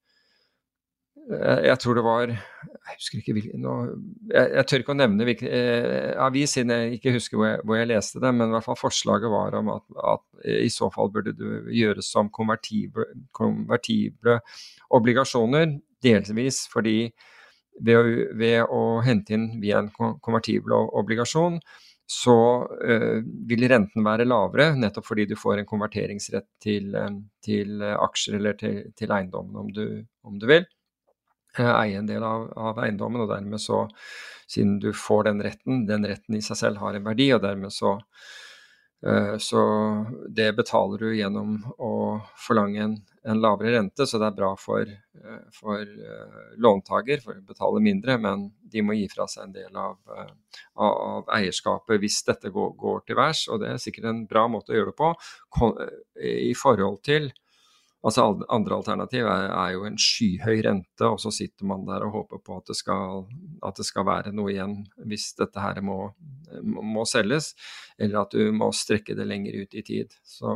jeg tror det var Jeg husker ikke hvilken jeg, jeg, tør ikke å nevne hvilken eh, avis, siden jeg ikke husker hvor jeg, hvor jeg, leste det, men i hvert fall forslaget var om at, at i så fall burde det gjøres som konvertible, konvertible obligasjoner, delvis fordi ved å, ved å, hente inn via en konvertibel obligasjon, så uh, vil renten være lavere, nettopp fordi du får en konverteringsrett til, til aksjer eller til, til eiendommen, om du, om du vil. Eh, eie en del av, av, eiendommen, og dermed så, siden du får den retten, den retten i seg selv har en verdi, og dermed så uh, så det betaler du gjennom å forlange en, en lavere rente, så det er bra for, uh, for låntaker, for å betale mindre, men de må gi fra seg en del av, av eierskapet hvis dette går, går til værs. Og det er sikkert en bra måte å gjøre det på i forhold til Altså Andre alternativ er, er, jo en skyhøy rente, og så sitter man der og håper på at det skal, at det skal være noe igjen hvis dette her må, må, selges, eller at du må strekke det lenger ut i tid. Så,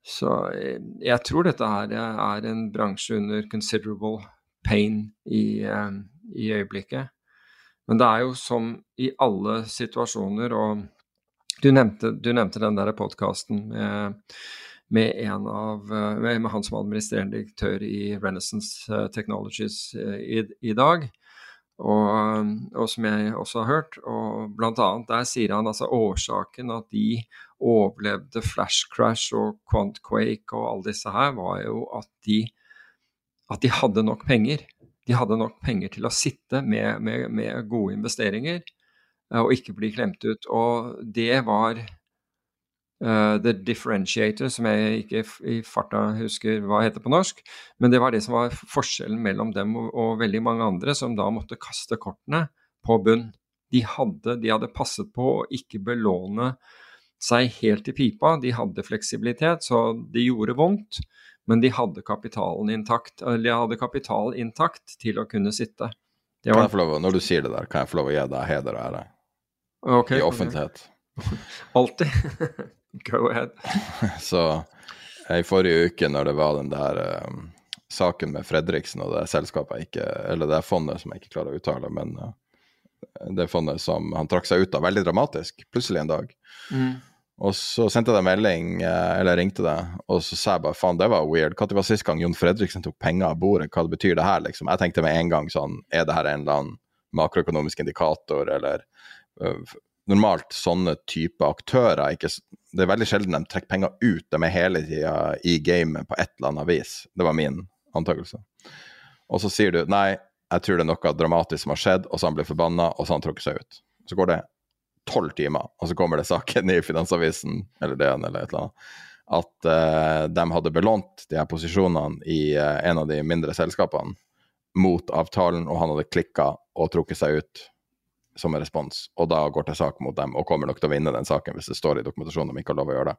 så jeg tror dette her er en bransje under considerable pain i, i øyeblikket. Men det er jo som i alle situasjoner, og du nevnte, du nevnte den der podkasten med med, av, med, med, han som administrerende direktør i Renaissance eh, Technologies eh, i, i dag. Og, og, som jeg også har hørt. og annet Der sier han altså årsaken at de overlevde Flash Crash og Quant Quake og alle disse her, var jo at de, at de hadde nok penger. De hadde nok penger til å sitte med, med, med gode investeringer og ikke bli klemt ut. Og det var Uh, The Differentiator, som jeg ikke i farta husker hva heter på norsk. Men det var det som var forskjellen mellom dem og, og veldig mange andre, som da måtte kaste kortene på bunn. De hadde, de hadde passet på å ikke belåne seg helt i pipa. De hadde fleksibilitet, så det gjorde vondt. Men de hadde kapitalen intakt, eller de hadde kapital intakt til å kunne sitte. Var... Lov, når du sier det der, kan jeg få lov å gi deg heder og ære? Okay, I offentlighet. Alltid. Go ahead. Så i forrige uke, når det var den der um, saken med Fredriksen og det selskapet jeg ikke Eller det fondet som jeg ikke klarer å uttale, men uh, det fondet som han trakk seg ut av veldig dramatisk, plutselig en dag. Mm. Og så sendte jeg deg melding, eh, eller ringte deg, og så sa jeg bare faen, det var weird. Når var sist gang Jon Fredriksen tok penger av bordet? Hva det betyr det her, liksom? Jeg tenkte med en gang sånn, er det her en eller annen makroøkonomisk indikator, eller uh, Normalt sånne type aktører ikke, Det er veldig sjelden de trekker penger ut, de er hele tida i gamet på et eller annet vis. Det var min antakelse. Og så sier du nei, jeg tror det er noe dramatisk som har skjedd, og så han blir forbanna, og så han trukket seg ut. Så går det tolv timer, og så kommer det saken i Finansavisen eller DN eller et eller annet, at uh, de hadde belånt de her posisjonene i uh, en av de mindre selskapene mot avtalen, og han hadde klikka og trukket seg ut som en respons. Og da går til sak mot dem, og kommer nok til å vinne den saken hvis det står i dokumentasjonen de ikke har lov å gjøre det.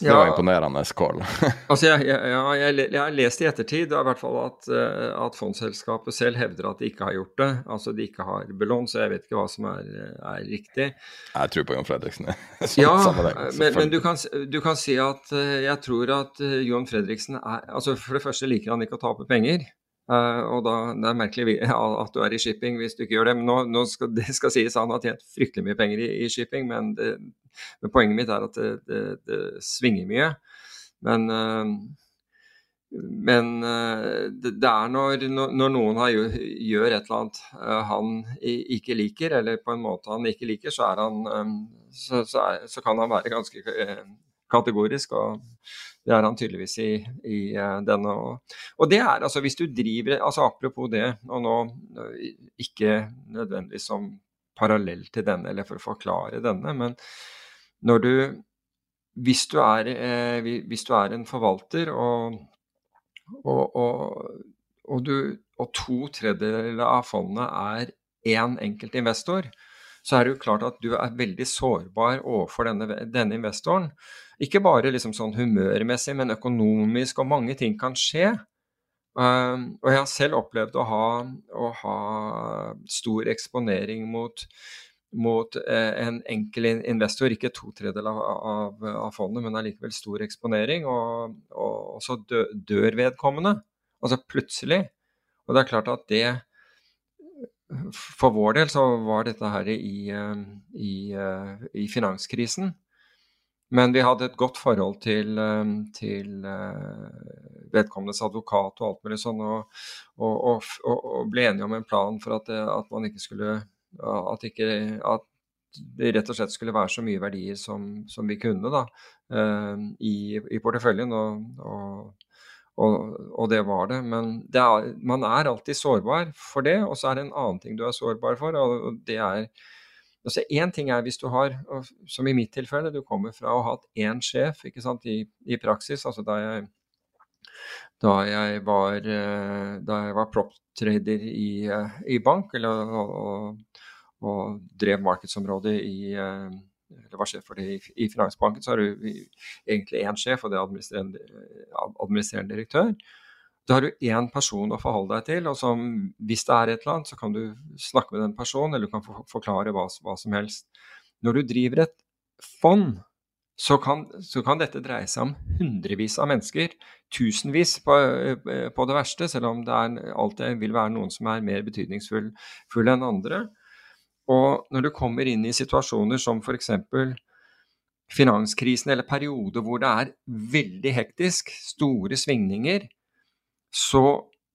Det var imponerende call. altså jeg, jeg, jeg, jeg, har lest i ettertid i hvert fall at, eh, at fondsselskapet selv hevder at de ikke har gjort det. Altså de ikke har belånt, så jeg vet ikke hva som er, er riktig. Jeg tror på Jon Fredriksen. ja, men, men du, kan, du, kan, si at eh, jeg tror at eh, Jon Fredriksen er altså For det første liker han ikke å tape penger. Uh, og da, Det er merkelig at du er i shipping hvis du ikke gjør det. men nå, nå skal, Det skal sies han har tjent fryktelig mye penger i, i shipping, men, det, men, poenget mitt er at det, det, det svinger mye. Men, uh, men uh, det, er når, når, noen har, gjør et eller annet han ikke liker, eller på en måte han ikke liker, så, han, um, så, så, er, så kan han være ganske kategorisk. og det er han tydeligvis i, i uh, denne. Og, og, det er altså hvis du driver altså Apropos det, og nå ikke nødvendigvis som parallell til denne eller for å forklare denne, men når du hvis du er, eh, hvis du er en forvalter og, og, og, du, og to tredjedeler av fondet er én enkelt investor, så er det jo klart at du er veldig sårbar overfor denne, denne investoren. Ikke bare liksom sånn humørmessig, men økonomisk, og mange ting kan skje. Uh, og jeg har selv opplevd å ha, å ha stor eksponering mot, mot uh, en enkel investor, ikke to tredjedeler av, av, fondet, men allikevel stor eksponering, og, og, så dø, dør vedkommende. Altså plutselig. Og det er klart at det For vår del så var dette her i, eh, i, i finanskrisen. Men vi hadde et godt forhold til, eh, til eh, vedkommendes advokat og alt mulig sånn, og, og, og, og, ble enige om en plan for at, eh, at man ikke skulle at, ikke, at, det rett og slett skulle være så mye verdier som, som vi kunne da, i, i porteføljen. Og, og, det var det. Men det er, man er alltid sårbar for det, og så er det en annen ting du er sårbar for, og det er Altså Én ting er hvis du har, som i mitt tilfelle, du kommer fra å ha hatt én sjef ikke sant, i, i praksis. altså da jeg, da jeg var, eh, da jeg var prop-trader i, eh, i, bank, eller, og, og, drev markedsområdet i eh, eller var sjef for det i, i Finansbanken, så har du egentlig én sjef, og det er administrerende, administrerende direktør. Da har du én person å forholde deg til, og som, hvis det er et eller annet, så kan du snakke med den personen, eller du kan forklare hva, hva som helst. Når du driver et fond, så kan, så kan, dette dreie seg om hundrevis av mennesker, tusenvis på, på det verste, selv om det er, alltid vil være noen som er mer betydningsfulle enn andre. Og når du kommer inn i situasjoner som f.eks. finanskrisen, eller perioder hvor det er veldig hektisk, store svingninger, så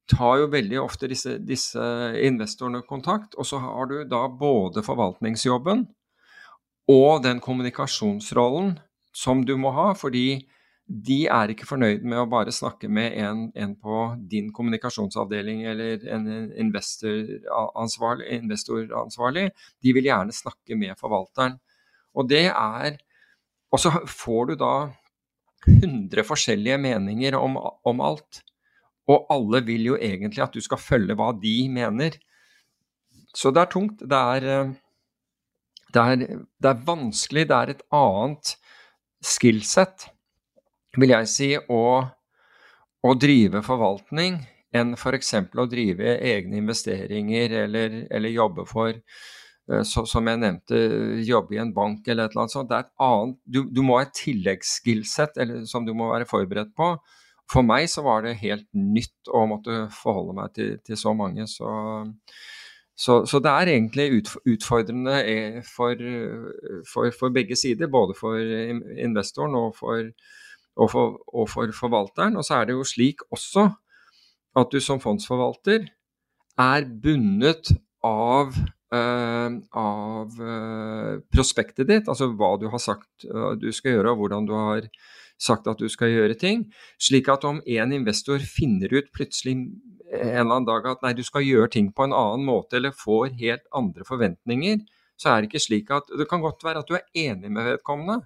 tar jo veldig ofte disse, disse, investorene kontakt. Og så har du da både forvaltningsjobben og den kommunikasjonsrollen som du må ha, fordi de er ikke fornøyd med å bare snakke med en, en på din kommunikasjonsavdeling eller en investoransvarlig, investoransvarlig. De vil gjerne snakke med forvalteren. Og det er Og så får du da 100 forskjellige meninger om, om alt. Og alle vil jo egentlig at du skal følge hva de mener. Så det er tungt. Det er, eh, det er, det er vanskelig. Det er et annet skillset, vil jeg si, å, å drive forvaltning enn f.eks. å drive egne investeringer eller, eller jobbe for eh, så, som jeg nevnte, jobbe i en bank eller et eller annet sånt. Det er et annet, du, du må ha et tilleggsskillsett som du må være forberedt på for meg så var det helt nytt å måtte forholde meg til, til så mange. Så, Så, så, det er egentlig utfordrende eh, for, for, for, begge sider, både for investoren og for, og, og for, forvalteren. Og så er det jo slik også at du som fondsforvalter er bundet av, uh, av uh, prospektet ditt, altså hva du har sagt uh, du skal gjøre, og hvordan du har sagt at du skal gjøre ting. Slik at om en investor finner ut plutselig en eller annen dag at nei, du skal gjøre ting på en annen måte, eller får helt andre forventninger, så er det ikke slik at Det kan godt være at du er enig med vedkommende.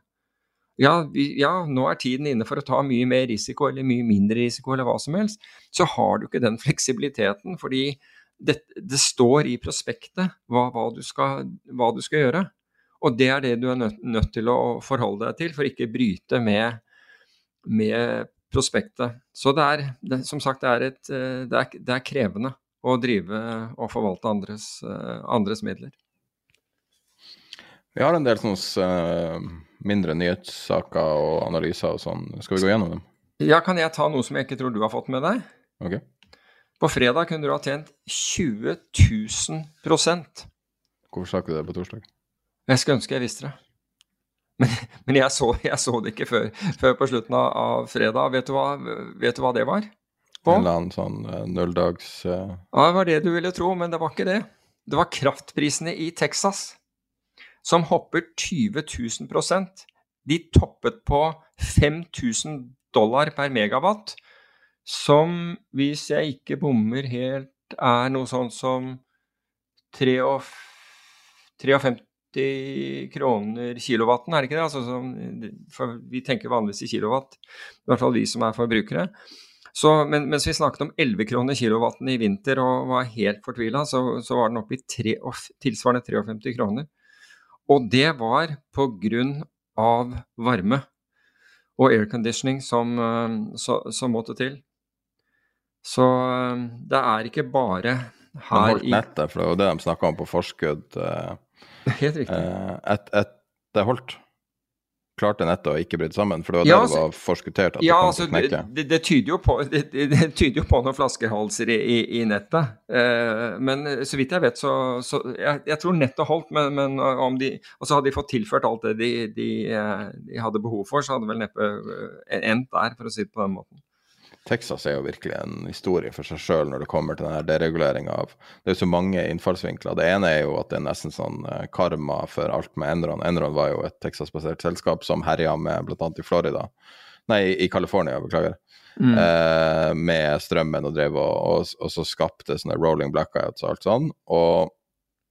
Ja, vi, ja, nå er tiden inne for å ta mye mer risiko eller mye mindre risiko eller hva som helst. Så har du ikke den fleksibiliteten, fordi det, det står i prospektet hva, hva, du skal, hva, du skal, gjøre. Og det er det du er nødt, nødt til å forholde deg til for ikke bryte med, med prospektet. Så det er, det, som sagt, det er, et, eh, det, er, er, krevende å drive og forvalte andres, eh, andres midler. Vi har en del sånne uh, mindre nyhetssaker og analyser og sånn. Skal vi gå gjennom dem? Ja, kan jeg ta noe som jeg ikke tror du har fått med deg? Ok. På fredag kunne du ha tjent 20 000 Hvorfor sa ikke du det på torsdag? Jeg skulle ønske jeg visste det. Men, men jeg, så, jeg, så, det ikke før, før på slutten av, av, fredag. Vet du, hva, vet du hva det var? På? En eller annen sånn uh, nulldags uh... Ja, det var det du ville tro, men det var ikke det. Det var kraftprisene i Texas som hopper 20 000 De toppet på 5000 dollar per megawatt, som hvis jeg ikke bommer helt, er noe sånt som 53 kroner kilowatten, er det ikke det? Altså, for vi tenker vanligvis i kilowatt, i hvert fall vi som er forbrukere. Så, men, mens vi snakket om 11 kroner kilowatten i vinter og var helt fortvila, så, så, var den oppe i tre, tilsvarende 53 kroner. Og det var på grunn av varme og airconditioning som, som måtte til. Så det er ikke bare her i holdt nettet, for det var det de snakka om på forskudd. Eh, Helt riktig. Eh, et, et, det holdt. Klarte nettet å ikke bryte sammen, for det var ja, det altså, var forskuttert at ja, det kom altså, til å knekke. Det, det, tyder på, det, det, tyder jo på, noen flaskehalser i, i, i nettet. Eh, men så vidt jeg vet, så, så jeg, jeg, tror nettet holdt, men, men om de Og så hadde de fått tilført alt det de, de, eh, de hadde behov for, så hadde vel neppe eh, endt der, for å si det på den måten. Texas er jo virkelig en historie for seg sjøl når det kommer til denne dereguleringa av Det er jo så mange innfallsvinkler. Det ene er jo at det er nesten sånn eh, karma for alt med Enron. Enron var jo et Texas-basert selskap som herja med bl.a. i Florida. Nei, i California, beklager. Mm. Eh, med strømmen og drev og, og, og, så skapte sånne rolling blackouts og alt sånn. Og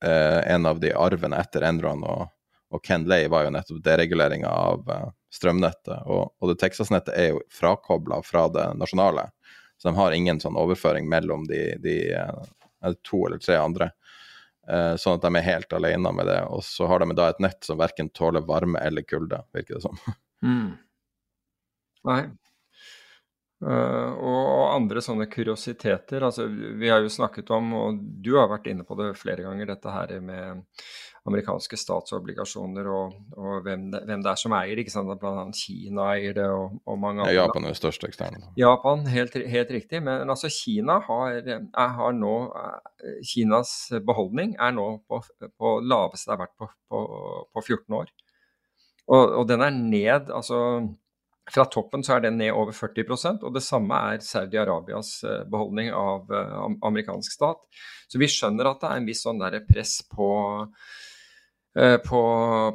eh, en av de arvene etter Enron og, og Ken Lay var jo nettopp dereguleringa av eh, strømnettet. Og, og det Texas-nettet er jo frakobla fra det nasjonale, så de har ingen sånn overføring mellom de, de eh, to eller tre andre. Eh, sånn at de er helt alene med det. Og så har de da et nett som verken tåler varme eller kulde, virker det som. Mm. Nei. Uh, og andre sånne kuriositeter. altså Vi har jo snakket om, og du har vært inne på det flere ganger, dette her med amerikanske statsobligasjoner og, og hvem, det, hvem, det, er som eier. ikke sant? Blant annet Kina eier det, og, og mange andre. Ja, Japan er det største eksterne. Japan, helt, helt, riktig. Men altså Kina har, er, har, nå eh, Kinas beholdning er nå på, på laveste det har vært på, på, på 14 år. Og, og, den er ned, altså fra toppen så er den ned over 40% og det samme er Saudi-Arabias eh, beholdning av amerikansk stat. Så vi skjønner at det er en viss sånn press på Eh, på,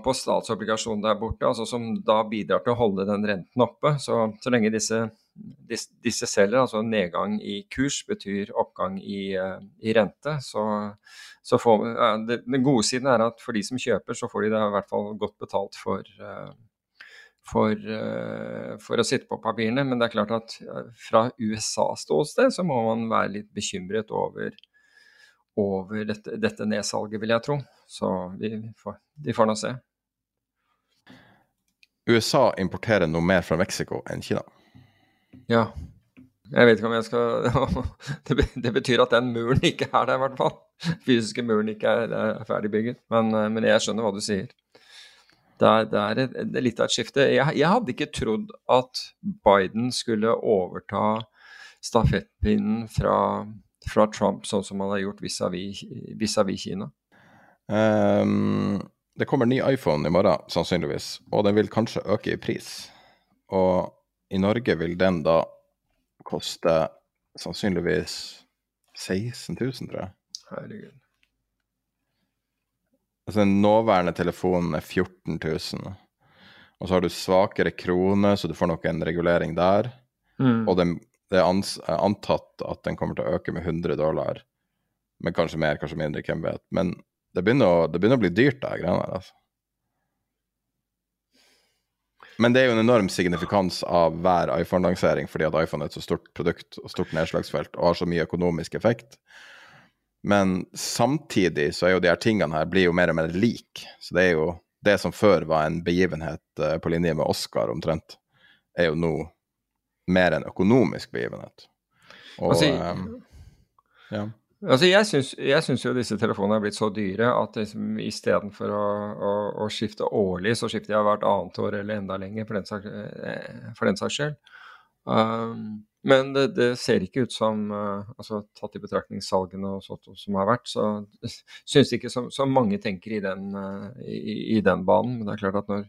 på statsobligasjonen der borte, altså som da bidrar til å holde den renten oppe. Så, så lenge disse, disse, disse, selger, altså nedgang i kurs betyr oppgang i, eh, i rente, så, så får ja, det, Den gode siden er at for de som kjøper, så får de det i hvert fall godt betalt for, eh, for, for å sitte på papirene. Men det er klart at fra USA-ståsted så må man være litt bekymret over over dette, dette nedsalget, vil jeg tro. Så vi får, de får nå se. USA importerer noe mer fra Mexico enn Kina? Ja. Jeg vet ikke om jeg skal Det betyr at den muren ikke er der, i hvert fall. Fysiske muren ikke er, er ferdigbygget. Men, eh, men, jeg skjønner hva du sier. Det er, det er, et, det er litt av et skifte. Jeg, jeg, hadde ikke trodd at Biden skulle overta stafettpinnen fra fra Trump, sånn som han har gjort vis-à-vis vis Kina? Um, det kommer ny iPhone i morgen, sannsynligvis, og den vil kanskje øke i pris. Og i Norge vil den da koste sannsynligvis 16 000, tror jeg. Herregud. Altså Den nåværende telefonen er 14 000. Og så har du svakere krone, så du får nok en regulering der. Mm. Og den, det er ans, antatt at den kommer til å øke med 100 dollar. Men kanskje mer, kanskje mindre, hvem vet. Men det begynner å, det begynner å bli dyrt, det greiene her. altså. Men det er jo en enorm signifikans av hver iPhone-lansering, fordi at iPhone er et så stort produkt og stort nedslagsfelt og har så mye økonomisk effekt. Men samtidig så er jo de her tingene her blir jo mer og mer lik. Så det er jo det som før var en begivenhet uh, på linje med Oscar omtrent, er jo nå mer en økonomisk begivenhet. Og Altså, um, ja. Altså jeg syns, jo disse telefonene er blitt så dyre at liksom, istedenfor å, å, å skifte årlig, så skifter jeg hvert annet år eller enda lenger, for den saks, eh, for den saks skyld. Um, men det, det, ser ikke ut som uh, altså Tatt i betraktning salgene og sånt som har vært, så syns ikke så, som, mange tenker i den, uh, i, i, den banen. Men det er klart at når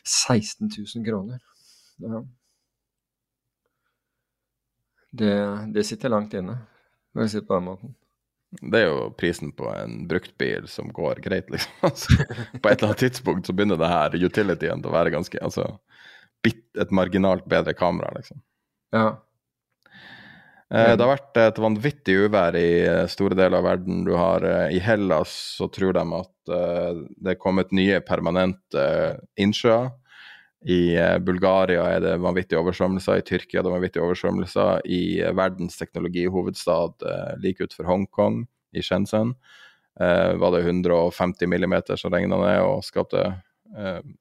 16 000 kroner ja, det, det sitter langt inne. Når jeg sitter på den måten. Det er jo prisen på en bruktbil som går greit, liksom. Altså, på et eller annet tidspunkt så begynner det her utilityen til å være ganske Altså et marginalt bedre kamera, liksom. Ja. Eh, det har vært et vanvittig uvær i eh, store deler av verden. Du har eh, I Hellas så tror de at eh, det er kommet nye permanente eh, innsjøer. I eh, Bulgaria er det vanvittige oversvømmelser, i Tyrkia er det vanvittige oversvømmelser. I eh, verdens teknologihovedstad eh, like utenfor Hongkong, i Shenzhen, var det 150 millimeter som regna ned og skapte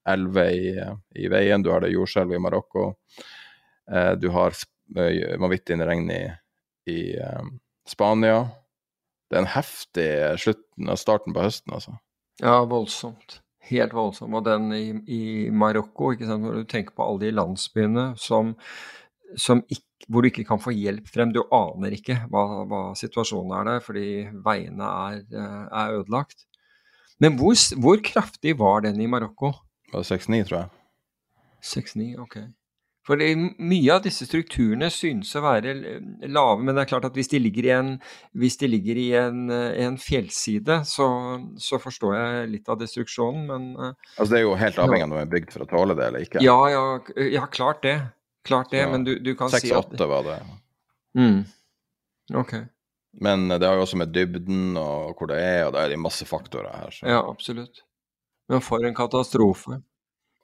elver i, i, veien. Du har det jordskjelv i Marokko. du har vanvittig regn i, i Spania. Det er en heftig slutten av starten på høsten, altså. Ja, voldsomt helt voldsom. Og den i, i Marokko, hvor du tenker på alle de landsbyene som, som ikke, hvor du ikke kan få hjelp frem. Du aner ikke hva, hva situasjonen er der, fordi veiene er, eh, er ødelagt. Men hvor, hvor, kraftig var den i Marokko? Det var 6-9, tror jeg. 6-9, ok. For mye av disse strukturene synes å være lave, men det er klart at hvis de ligger i en, de ligger i en, en fjellside, så, så, forstår jeg litt av destruksjonen, men eh, Altså Det er jo helt avhengig av om er bygd for å tåle det eller ikke? Ja, ja, ja klart det. Klart det, så, men du, du kan 6, si at 6-8 var det. Mm. Ok. Men det har jo også med dybden og hvor det er, og det er masse faktorer her. Så. Ja, absolutt. Men for en katastrofe.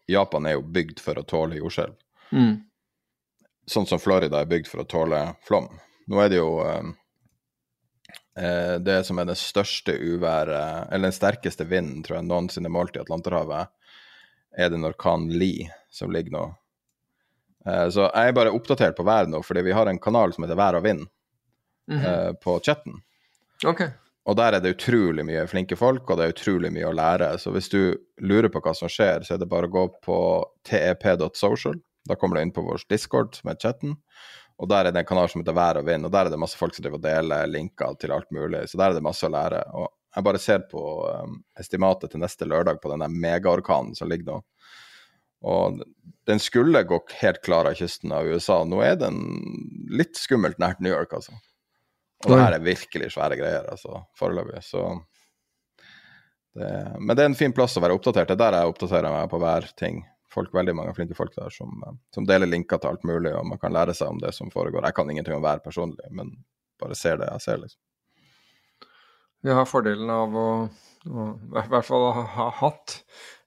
Japan er jo bygd for å tåle jordskjelv. Mm. Sånn som Florida er bygd for å tåle flom. Nå er det jo eh, eh, det som er det største uværet, eller den sterkeste vinden tror jeg noensinne målt i Atlanterhavet, er det orkanen Lee som ligger nå. Eh, så jeg er bare oppdatert på været nå, fordi vi har en kanal som heter Vær og vind mm -hmm. på chatten. Okay. Og der er det utrolig mye flinke folk, og det er utrolig mye å lære. Så hvis du lurer på hva som skjer, så er det bare å gå på tep.social da kommer du inn på vår Discord, som er chatten. Og der er det en kanal som heter Vær og vind, og der er det masse folk som driver og deler linker til alt mulig. Så der er det masse å lære. Og jeg bare ser på um, estimatet til neste lørdag på den der megaorkanen som ligger nå. Og den skulle gå helt klar av kysten av USA. Nå er den litt skummelt nært New York, altså. Og det her er virkelig svære greier, altså, foreløpig. Så det, Men det er en fin plass å være oppdatert. Det er der jeg oppdaterer meg på hver ting folk, veldig mange flinke folk der som, eh, som, deler linker til alt mulig, og man kan lære seg om det som foregår. Jeg kan ingenting om vær personlig, men bare ser det jeg ser, liksom. Vi har fordelen av å, å i hvert fall ha, ha hatt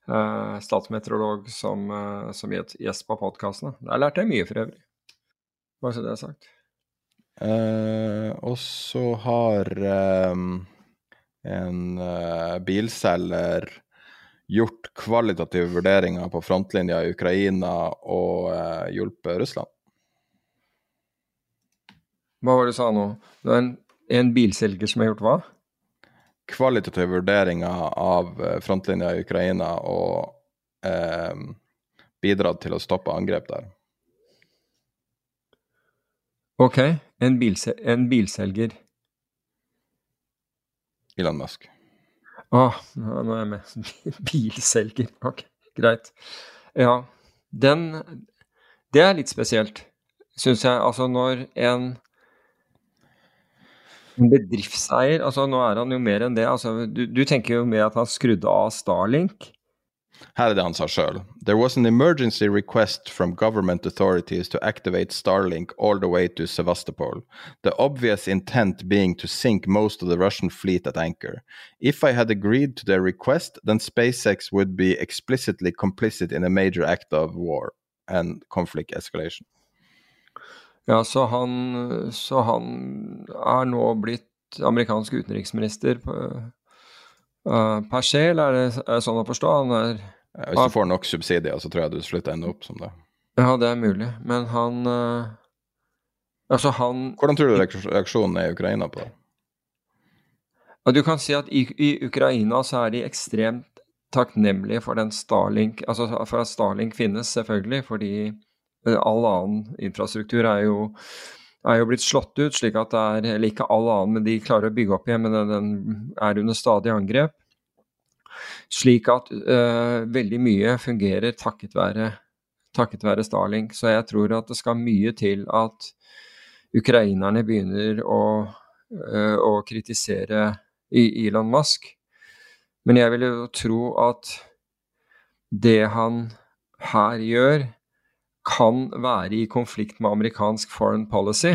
eh, statsmeteorolog som, eh, som gjest på podkastene. Der lærte jeg mye for øvrig, bare så det er sagt. Eh, og så har eh, en eh, bilselger gjort kvalitative vurderinger på frontlinja i Ukraina og eh, hjulpet Russland. Hva var det du sa nå? Det er en, en bilselger som har gjort hva? Kvalitative vurderinger av eh, frontlinja i Ukraina og eh, bidratt til å stoppe angrep der. Ok. En, bilse en bilselger. Elon Musk. Å, nå er jeg med. Bilselger. Ok, greit. Ja, den Det er litt spesielt, syns jeg. Altså når en bedriftseier altså Nå er han jo mer enn det. Altså, du, du tenker jo med at han skrudde av Starlink. Her er det han sa sjøl. There was an emergency request from government authorities to activate Starlink all the way to Sevastopol. The obvious intent being to sink most of the Russian fleet at anchor. If I had agreed to their request, then SpaceX would be explicitly complicit in a major act of war and conflict escalation. Ja, så han, så han er nå blitt amerikansk utenriksminister på, uh, per sjel, er det, er sånn å forstå? Er Hvis du får nok subsidier, så tror jeg du slutter ende opp som det. Ja, det er mulig, men han uh, Altså, han Hvordan tror du reaksjonen er i Ukraina på det? Ja, du kan si at i, i Ukraina så er de ekstremt takknemlige for den Starlink Altså for at Starlink finnes, selvfølgelig, fordi all annen infrastruktur er jo, er jo blitt slått ut, slik at det er Eller ikke all annen, men de klarer å bygge opp igjen, men den, den er under stadig angrep. Slik at uh, veldig mye fungerer takket være, takket være Starlink. Så jeg tror at det skal mye til at ukrainerne begynner å, uh, å kritisere Elon Musk. Men jeg vil jo tro at det han her gjør, kan være i konflikt med amerikansk foreign policy.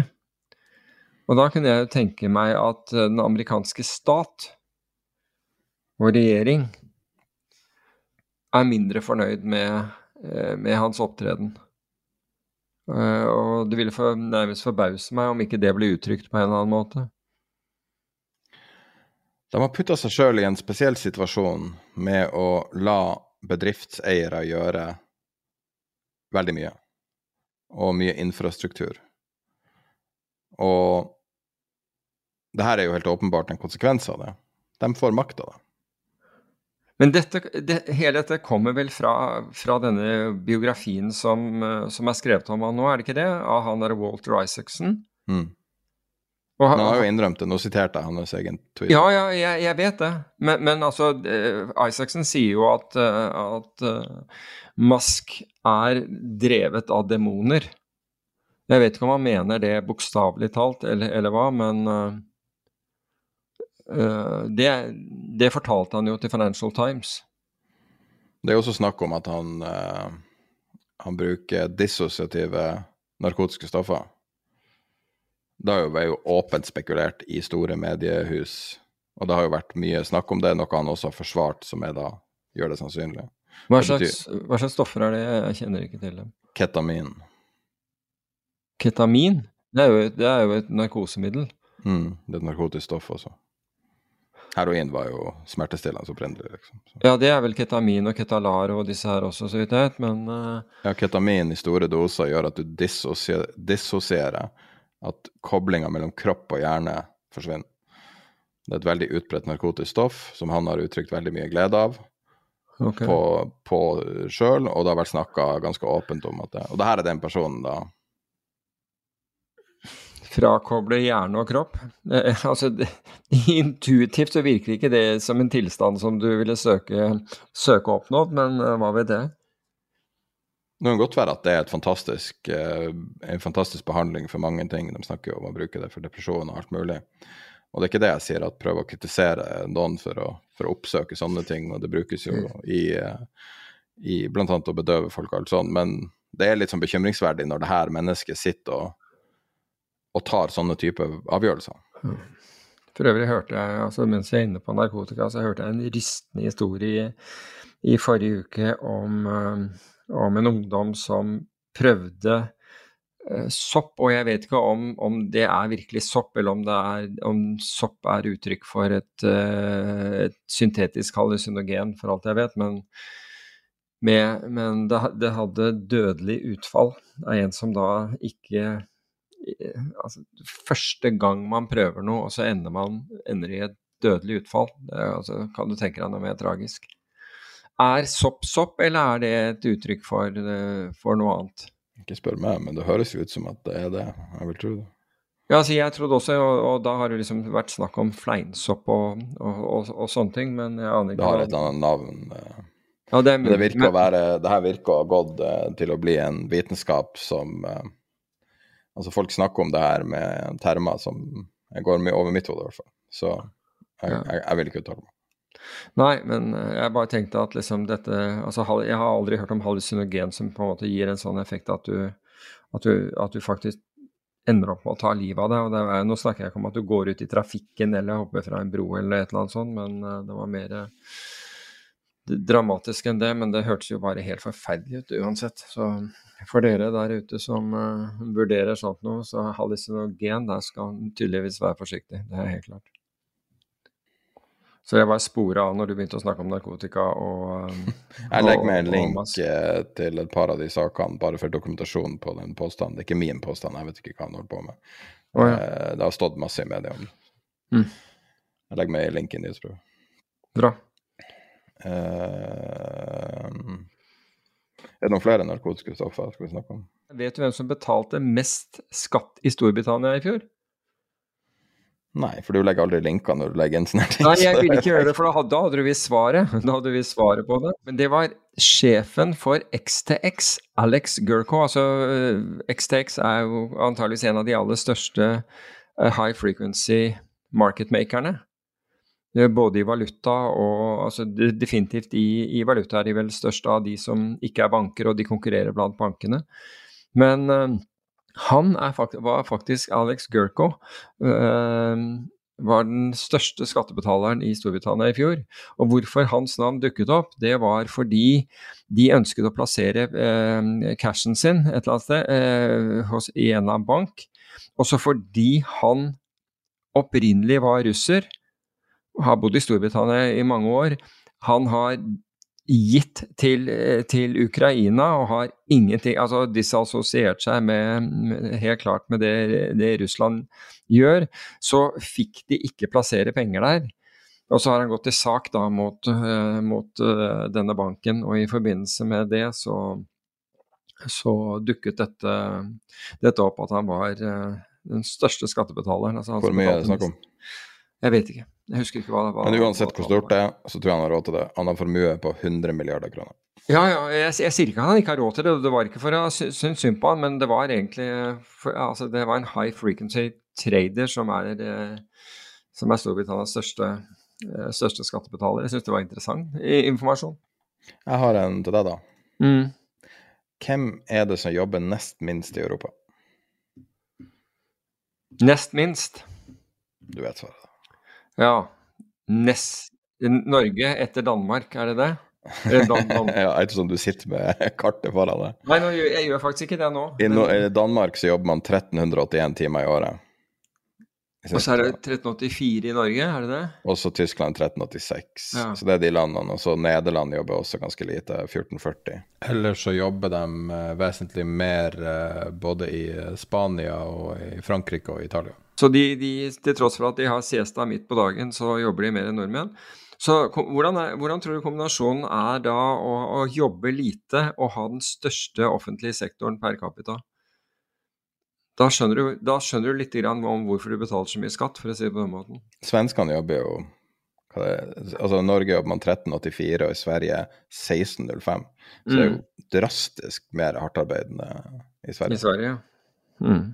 Og da kunne jeg jo tenke meg at den amerikanske stat og regjering er mindre fornøyd med, med hans opptreden. Og det ville for, nærmest forbause meg om ikke det ble uttrykt på en eller annen måte. De har putta seg sjøl i en spesiell situasjon med å la bedriftseiere gjøre veldig mye. Og mye infrastruktur. Og det her er jo helt åpenbart en konsekvens av det. De får makt av det. Men dette, det, hele dette kommer vel fra, fra denne biografien som, som, er skrevet om han nå, er det ikke det? Av han der Walter Isaacson? Mm. Han, han har jo innrømt det. Nå siterte jeg hans egen tweet. Ja, ja jeg, jeg, vet det. Men, men altså, Isaacson sier jo at, at uh, Musk er drevet av demoner. Jeg vet ikke om han mener det bokstavelig talt, eller, eller, hva, men uh, uh, det, det, fortalte han jo til Financial Times. Det er også snakk om at han, han bruker dissosiative narkotiske stoffer. Det har jo, vært åpent spekulert i store mediehus, og det har jo vært mye snakk om det, noe han også har forsvart, som er da gjør det sannsynlig. Hva slags, hva slags stoffer er det? Jeg kjenner ikke til dem. Ketamin. Ketamin? Det er jo, det er jo et narkosemiddel. Mm, det er et narkotisk stoff også. Heroin var jo smertestillende opprinnelig, liksom. Så. Ja, det er vel ketamin og ketalar og disse her også, så vidt jeg vet, men uh... Ja, ketamin i store doser gjør at du dissosierer at koblinga mellom kropp og hjerne forsvinner. Det er et veldig utbredt narkotisk stoff som han har uttrykt veldig mye glede av okay. på, på sjøl, og det har vært snakka ganske åpent om at det Og det her er den personen, da. Frakoble hjerne og kropp. altså, det, intuitivt så virker ikke det som en tilstand som du ville søke, søke oppnådd, men uh, hva vet det? Det kan godt være at det er fantastisk, eh, en fantastisk behandling for mange ting. De snakker jo om å bruke det for depresjon og alt mulig. Og det er ikke det jeg sier, at prøve å kritisere noen for å, for å oppsøke sånne ting. Og det brukes jo mm. i, i bl.a. å bedøve folk og alt sånt. Men det er litt sånn bekymringsverdig når det her mennesket sitter og, og tar sånne typer avgjørelser. Mm. For øvrig hørte jeg, altså mens jeg er inne på narkotika, så hørte jeg en rystende historie i, i forrige uke om om en ungdom som prøvde eh, sopp, og jeg vet ikke om, om, det er virkelig sopp, eller om, er, om sopp er uttrykk for et, eh, et, syntetisk hallusinogen, for alt jeg vet. Men, med, men det, det, hadde dødelig utfall av en som da ikke eh, altså, Første gang man prøver noe, og så ender man ender i et dødelig utfall, det, altså, kan du tenke deg noe mer tragisk? Er sopp sopp, eller er det et uttrykk for, eh, for noe annet? Ikke spør meg, men det høres jo ut som at det er det. Jeg vil tro det. Ja, altså jeg trodde også, og, og, da har det liksom vært snakk om fleinsopp og, og, og sånne ting, men jeg aner ikke Det har et eller annet navn. eh. Ja, det, Men det virker å være Det her virker å ha gått eh, til å bli en vitenskap som Altså, folk snakker om det her med termer som jeg går mye over mitt hode, i hvert fall. Så jeg, jeg, jeg vil ikke uttale meg. Nei, men eh, jeg bare tenkte at liksom dette altså Jeg har aldri hørt om hallusinogen som på en måte gir en sånn effekt at du, at du, at du faktisk ender opp med å ta livet av deg. Og det er, nå snakker jeg ikke om at du går ut i trafikken eller hopper fra en bro eller et eller annet sånt, men eh, det var mer eh, dramatisk enn det. Men det hørtes jo bare helt forferdelig ut uansett. Så for dere der ute som vurderer sånt noe, så hallusinogen, der skal tydeligvis være forsiktig. Det er helt klart. Så jeg var spora av når du begynte å snakke om narkotika og um, Jeg legger med en link eh, til et par av de sakene, bare for dokumentasjon på den påstanden. Det er ikke min påstand, jeg vet ikke hva han holder på med. Oh, ja. Eh, Det har stått masse i media om det. Mm. Jeg legger med en link i nyhetsbrevet. Bra. Uh, er det noen flere narkotiske stoffer skal vi snakke om? Vet du hvem som betalte mest skatt i Storbritannia i fjor? Nei, for du legger aldri linker når du legger inn sånne ting. Nei, jeg ville ikke gjøre det, for da hadde, da hadde du visst svaret. Da hadde du visst svaret på det. Men det var sjefen for XTX, Alex Gurko. Altså, XTX er jo antageligvis en av de aller største øh, high frequency market-makerne. Er Både i valuta og altså Definitivt i, i valuta er de vel største av de som ikke er banker, og de konkurrerer blant bankene. Men han fakt var faktisk Alex Gurko. Uh, var den største skattebetaleren i Storbritannia i fjor. Og hvorfor hans navn dukket opp, det var fordi de ønsket å plassere eh, cashen sin et eller annet sted eh, hos, i en eller annen bank. Også fordi han opprinnelig var russer, har bodd i Storbritannia i mange år. Han har gitt til, til Ukraina og har ingenting Altså disassosiert seg med, med helt klart med det, det Russland gjør, så fikk de ikke plassere penger der. Og så har han gått til sak da mot, eh, mot eh, denne banken, og i forbindelse med det så, så dukket dette, dette opp at han var eh, den største skattebetaleren. Altså Hvor mye er det snakk om? Jeg vet ikke. Jeg husker ikke hva det var. Men uansett hvor stort det er, så tror jeg han har råd til det. Han har formue på 100 milliarder kroner. Ja, ja, jeg, jeg sier ikke at han ikke har råd til det, det var ikke for å sy- synes synd på han, men det var egentlig for, altså, Det var en high frequency trader som er, eh, som er Storbritannias største, eh, største skattebetaler. Jeg syns det var interessant informasjon. Jeg har en til deg, da. Mm. Hvem er det som jobber nest minst i Europa? Nest minst. Du vet svaret. Ja. Nest Norge etter Danmark, er det det? Ja, Dan Dan ja, sånn du sitter med kartet foran deg. Nei, nå, jeg gjør faktisk ikke det nå. I, no I Danmark så jobber man 1381 timer i året. Og så er det 1384 i Norge, er det det? Og så Tyskland 1386. Ja. Så det er de landene. Og så Nederland jobber også ganske lite, 1440. Eller så jobber de eh, vesentlig mer eh, både i eh, Spania og i Frankrike og Italia. Så de, de, til tross for at de har siesta midt på dagen, så jobber de mer enn nordmenn. Så hvordan, er, hvordan tror du kombinasjonen er da å, å jobbe lite og ha den største offentlige sektoren per capita? Da skjønner du, da skjønner du litt grann om hvorfor du betaler så mye skatt, for å si det på den måten. Svenskene jobber jo hva det, altså I Norge jobber man 1384, og i Sverige 1605. Så det er jo drastisk mer hardtarbeidende i Sverige. I Sverige, ja. Mm.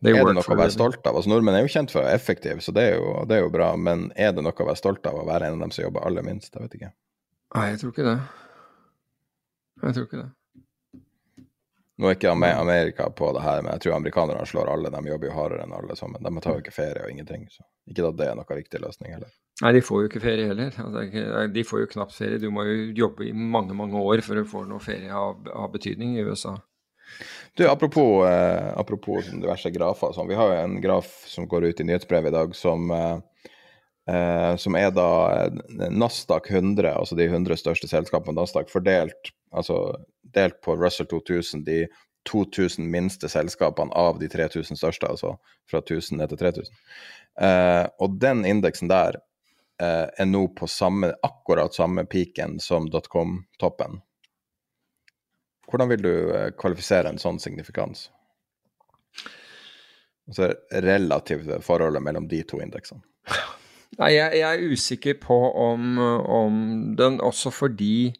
They Er det noe å være stolt av? Altså Nordmenn er jo kjent for å være effektive, så det er, jo, det er jo bra. Men er det noe å være stolt av å være en av dem som jobber aller minst? Jeg vet ikke. Nei, jeg tror ikke det. Jeg tror ikke det. Nå er ikke Amerika på det her, men jeg tror amerikanerne slår alle. De jobber jo hardere enn alle sammen. De tar jo ikke ferie og ingenting. Så ikke at det er noen viktig løsning heller. Nei, de får jo ikke ferie heller. Altså, det de får jo knapt ferie. Du må jo jobbe i mange, mange år for å få noe ferie av, av betydning i USA. Du, apropos, eh, apropos diverse grafer sånn. Vi har jo en graf som går ut i nyhetsbrevet i dag, som, eh, eh, som er da eh, Nasdaq 100, altså de 100 største selskapene Nasdaq, fordelt altså delt på Russell 2000, de 2000 minste selskapene av de 3000 største, altså fra 1000 ned til 3000. Eh, og den indeksen der eh, er nå på samme, akkurat samme peaken som dotcom-toppen. Hvordan vil du eh, kvalifisere en sånn signifikans? Altså relativt forholdet mellom de to indeksene? Nei, jeg, jeg, er usikker på om, om, den, også fordi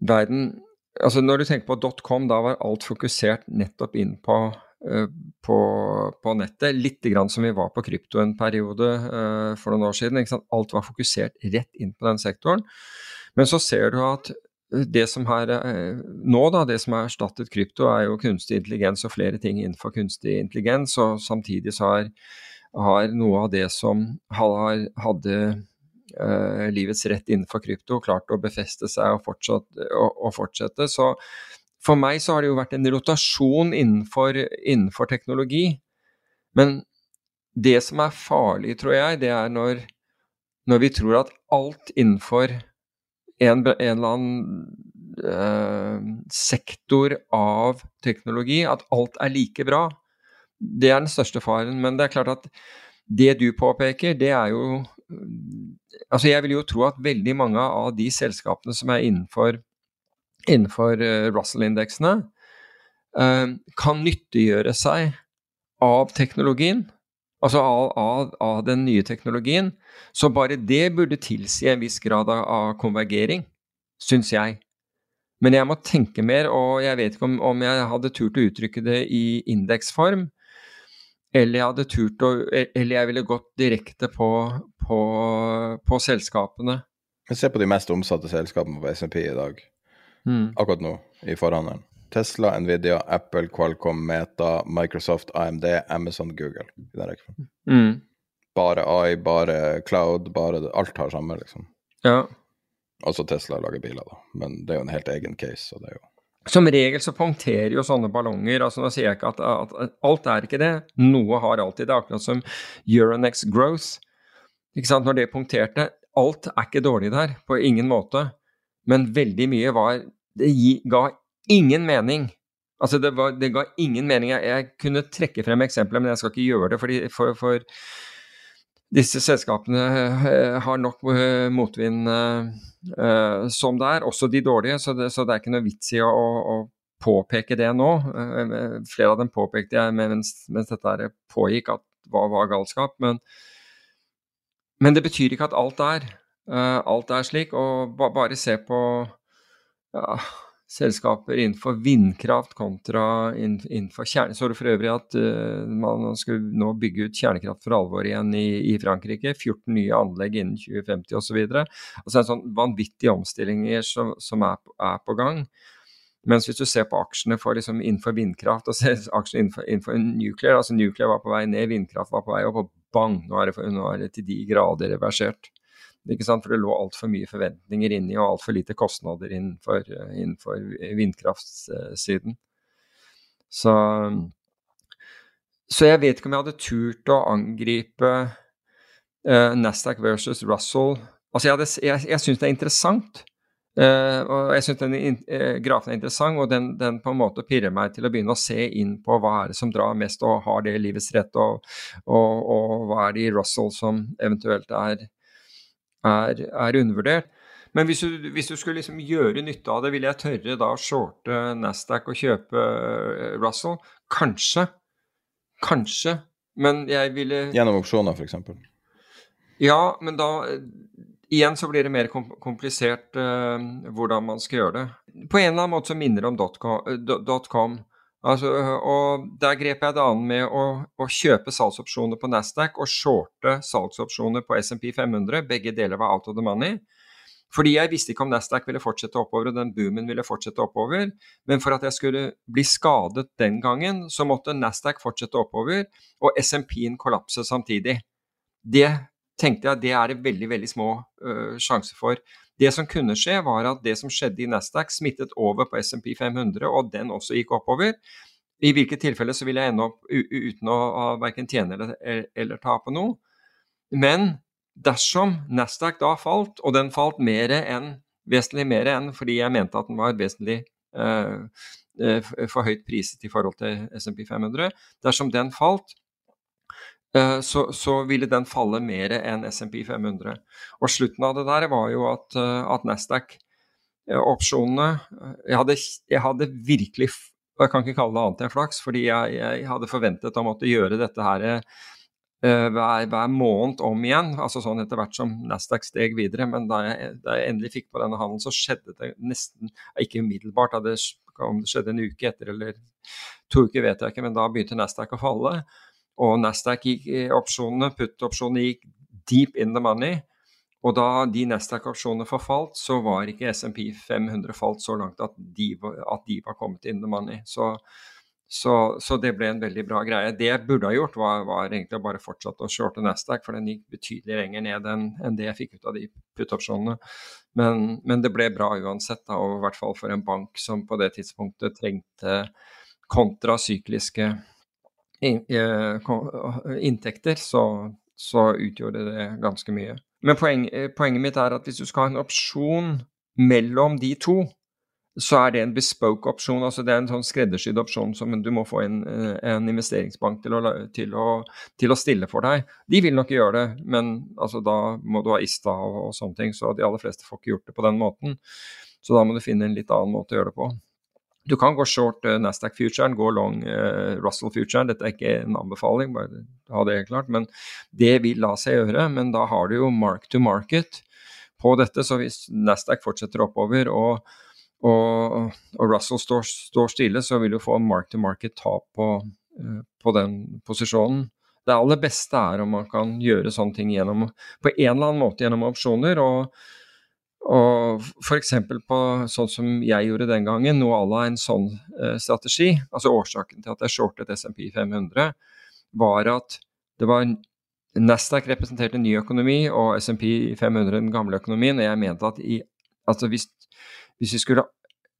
verden Altså når du tenker på .com, da var alt fokusert nettopp inn på, uh, på, på nettet. Litt grann som vi var på krypto en periode uh, for noen år siden. Alt var fokusert rett inn på den sektoren. Men så ser du at det som her uh, nå, da, det som har erstattet krypto, er jo kunstig intelligens og flere ting innenfor kunstig intelligens. Og samtidig så har har noe av det som har, hadde uh, livets rett innenfor krypto, klart å befeste seg og, fortsatt, og, og, fortsette. Så for meg så har det jo vært en rotasjon innenfor, innenfor teknologi. Men det som er farlig, tror jeg, det er når, når vi tror at alt innenfor en, en eller annen uh, sektor av teknologi, at alt er like bra. Det er den største faren. Men det er klart at det du påpeker, det er jo Altså, jeg vil jo tro at veldig mange av de selskapene som er innenfor, innenfor uh, Russell-indeksene, uh, kan nyttiggjøre seg av teknologien. Altså av, av, av, den nye teknologien. Så bare det burde tilsi en viss grad av, av konvergering, syns jeg. Men jeg må tenke mer, og jeg vet ikke om, om jeg hadde turt å uttrykke det i indeksform. Eller jeg hadde turt å Eller jeg ville gått direkte på, på, på selskapene. Se på de mest omsatte selskapene på SMP i dag. Mm. Akkurat nå, i forhandelen. Tesla, Nvidia, Apple, Qualcomm, Meta, Microsoft, AMD, Amazon, Google. Mm. Bare AI, bare cloud, bare Alt har samme, liksom. Ja. Altså Tesla lager biler, da. Men det er jo en helt egen case. så det er jo som regel så punkterer jo sånne ballonger. altså Nå sier jeg ikke at, at, at, alt er ikke det. Noe har alltid det, akkurat som Euronex Growth. Ikke sant? Når det punkterte Alt er ikke dårlig der, på ingen måte. Men veldig mye var Det ga ingen mening. Altså, det, var, det ga ingen mening. Jeg, jeg, kunne trekke frem eksempler, men jeg skal ikke gjøre det. fordi for, for disse selskapene eh, har nok eh, motvind uh, som det er, også de dårlige, så det, så det er ikke noe vits i å, å påpeke det nå. Flere av dem påpekte jeg mens, mens dette pågikk at hva var galskap. Men, men, det betyr ikke at alt er. Alt er slik. Og ba, bare se på ja, selskaper innenfor vindkraft kontra innenfor kjerne... Så du for øvrig at uh, man skal nå bygge ut kjernekraft for alvor igjen i, i Frankrike. 14 nye anlegg innen 2050 osv. Altså en sånn vanvittige omstillinger som, som er, er, på gang. Mens hvis du ser på aksjene for, liksom, innenfor vindkraft og ser aksjene innenfor, innenfor nuclear altså Nuclear var på vei ned, vindkraft var på vei opp, og bang, nå er det, nå er det til de grader reversert. Ikke sant? For det lå altfor mye forventninger inni og altfor lite kostnader innenfor, innenfor vindkraftsiden. Så, så, jeg vet ikke om jeg hadde turt å angripe uh, Nasdaq versus Russell. Altså jeg, hadde, jeg, jeg syns det er interessant. Uh, og jeg syns den uh, grafen er interessant, og den, den, på en måte pirrer meg til å begynne å se inn på hva er det som drar mest, og har det livets rett, og, og, og hva er det i Russell som eventuelt er er, er undervurdert. Men hvis du, hvis du skulle liksom gjøre nytte av det, ville jeg tørre da å shorte Nasdaq og kjøpe eh, Russell? Kanskje. Kanskje. Men jeg ville Gjennom auksjoner, f.eks.? Ja, men da Igjen så blir det mer komplisert uh, hvordan man skal gjøre det. På en eller annen måte så minner det om dotcom. Altså, og Der grep jeg det an med å, å, kjøpe salgsopsjoner på Nasdaq og shorte salgsopsjoner på SMP 500. Begge deler var out of the money. Fordi jeg visste ikke om Nasdaq ville fortsette oppover og den boomen ville fortsette oppover. Men for at jeg skulle bli skadet den gangen, så måtte Nasdaq fortsette oppover og SMP-en kollapse samtidig. Det tenkte jeg det er det veldig veldig små uh, sjanser for. Det som kunne skje, var at det som skjedde i Nasdaq, smittet over på SMP 500, og den også gikk oppover. I hvilket tilfelle så vil jeg ende opp uten å, verken tjene eller, eller tape noe. Men dersom Nasdaq da falt, og den falt mer enn, vesentlig mer enn fordi jeg mente at den var vesentlig uh, for høyt priset i forhold til SMP 500, dersom den falt, Eh, så, så, ville den falle mer enn SMP 500. Og slutten av det der var jo at, eh, at Nasdaq-opsjonene eh, jeg, jeg, hadde virkelig Og jeg kan ikke kalle det annet enn flaks, fordi jeg, jeg hadde forventet å måtte gjøre dette her uh, hver, hver, måned om igjen, altså sånn etter hvert som Nasdaq steg videre. Men da jeg, da jeg endelig fikk på denne handelen, så skjedde det nesten ikke umiddelbart. Om det skjedde en uke etter eller to uker, vet jeg ikke, men da begynte Nasdaq å falle. Og Nasdaq opsjonene, put-opsjonene gikk deep in the money. Og da de Nasdaq-opsjonene forfalt, så var ikke SMP 500 falt så langt at de, at de var kommet in the money. Så, så, så, det ble en veldig bra greie. Det jeg burde ha gjort, var, var egentlig å bare fortsette å shorte Nasdaq, for den gikk betydelig lenger ned enn, enn det jeg fikk ut av de put-opsjonene. Men, men, det ble bra uansett, da, og i hvert fall for en bank som på det tidspunktet trengte kontrasykliske inntekter, så, så utgjorde det ganske mye. Men poeng, eh, poenget mitt er at hvis du skal ha en opsjon mellom de to, så er det en bespoke opsjon. altså Det er en sånn skreddersydd opsjon som du må få en, eh, en investeringsbank til å, til, å, til å, stille for deg. De vil nok gjøre det, men altså, da må du ha ISTA og, og, sånne ting. Så de aller fleste får ikke gjort det på den måten. Så da må du finne en litt annen måte å gjøre det på. Du kan gå short uh, Nasdaq futuren, gå long uh, Russell futuren. Dette er ikke en anbefaling, bare ha det helt klart. Men det vil la seg gjøre. Men da har du jo mark to market på dette. Så hvis Nasdaq fortsetter oppover og, og, og Russell står, står, stille, så vil du få en mark to market-tap på, uh, på den posisjonen. Det aller beste er om man kan gjøre sånne ting gjennom, på en eller annen måte gjennom opsjoner. og og f.eks. på sånn som jeg gjorde den gangen, noe à la en sånn eh, strategi. Altså årsaken til at jeg shortet SMP 500, var at det var Nasdaq representerte ny økonomi og SMP 500 den gamle økonomien. Og jeg mente at i, altså hvis, hvis vi skulle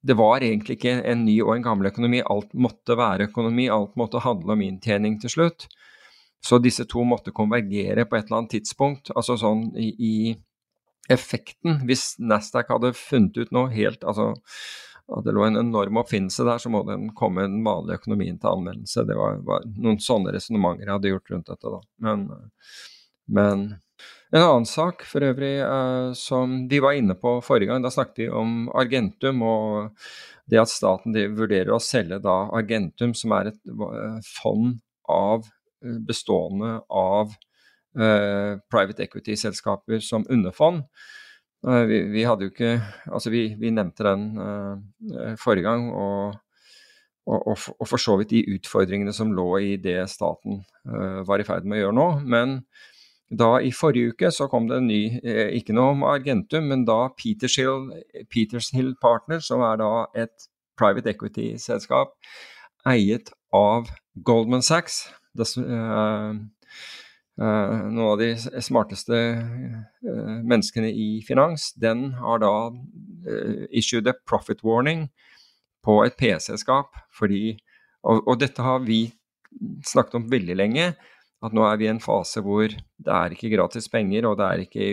Det var egentlig ikke en ny og en gammel økonomi. Alt måtte være økonomi, alt måtte handle om inntjening til slutt. Så disse to måtte konvergere på et eller annet tidspunkt. Altså sånn i, effekten Hvis Nasdaq hadde funnet ut noe helt altså at det lå en enorm oppfinnelse der, så må den komme den vanlige økonomien til anvendelse. Det var, var noen sånne resonnementer jeg hadde gjort rundt dette, da. Men, men en annen sak for øvrig eh, som vi var inne på forrige gang, da snakket vi om Argentum og det at staten vurderer å selge da Argentum, som er et fond av eh, bestående av Eh, private equity-selskaper som underfond. Eh, vi, vi, hadde jo ikke Altså, vi, vi nevnte den uh, forrige gang, og, og, og, for så vidt de utfordringene som lå i det staten uh, var i ferd med å gjøre nå. Men da i forrige uke så kom det en ny, uh, ikke noe om Argentum, men da Peters Hill, Peters Hill Partners, som er da et private equity-selskap eiet av Goldman Sachs. Det, noen av de smarteste uh, menneskene i finans, den har da uh, issued a profit warning på et P-selskap. fordi, og, og, dette har vi snakket om veldig lenge, at nå er vi i en fase hvor det er ikke gratis penger, og det er ikke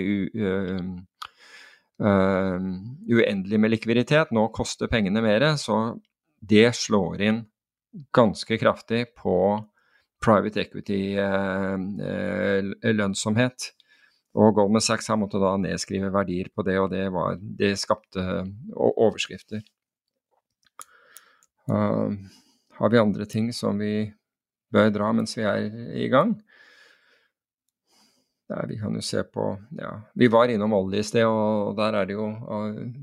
uendelig med likviditet. Nå koster pengene mer, så det slår inn ganske kraftig på private equity-lønnsomhet. Eh, og Goldman Sachs har måttet da nedskrive verdier på det, og det, var, det skapte overskrifter. Uh, har vi andre ting som vi bør dra mens vi er i gang? Der, vi kan jo se på ja, Vi var innom olje i sted, og der, er det jo,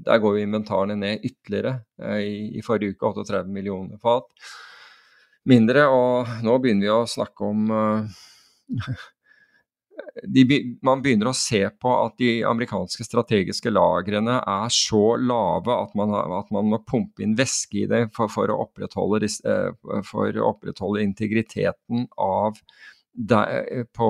der går jo inventarene ned ytterligere. Eh, I, i forrige uke 38 millioner fat mindre. Og nå begynner vi å snakke om uh, de, Man begynner å se på at de amerikanske strategiske lagrene er så lave at man, at man må pumpe inn væske i det for, for, å opprettholde, uh, for, å opprettholde, integriteten av de, på,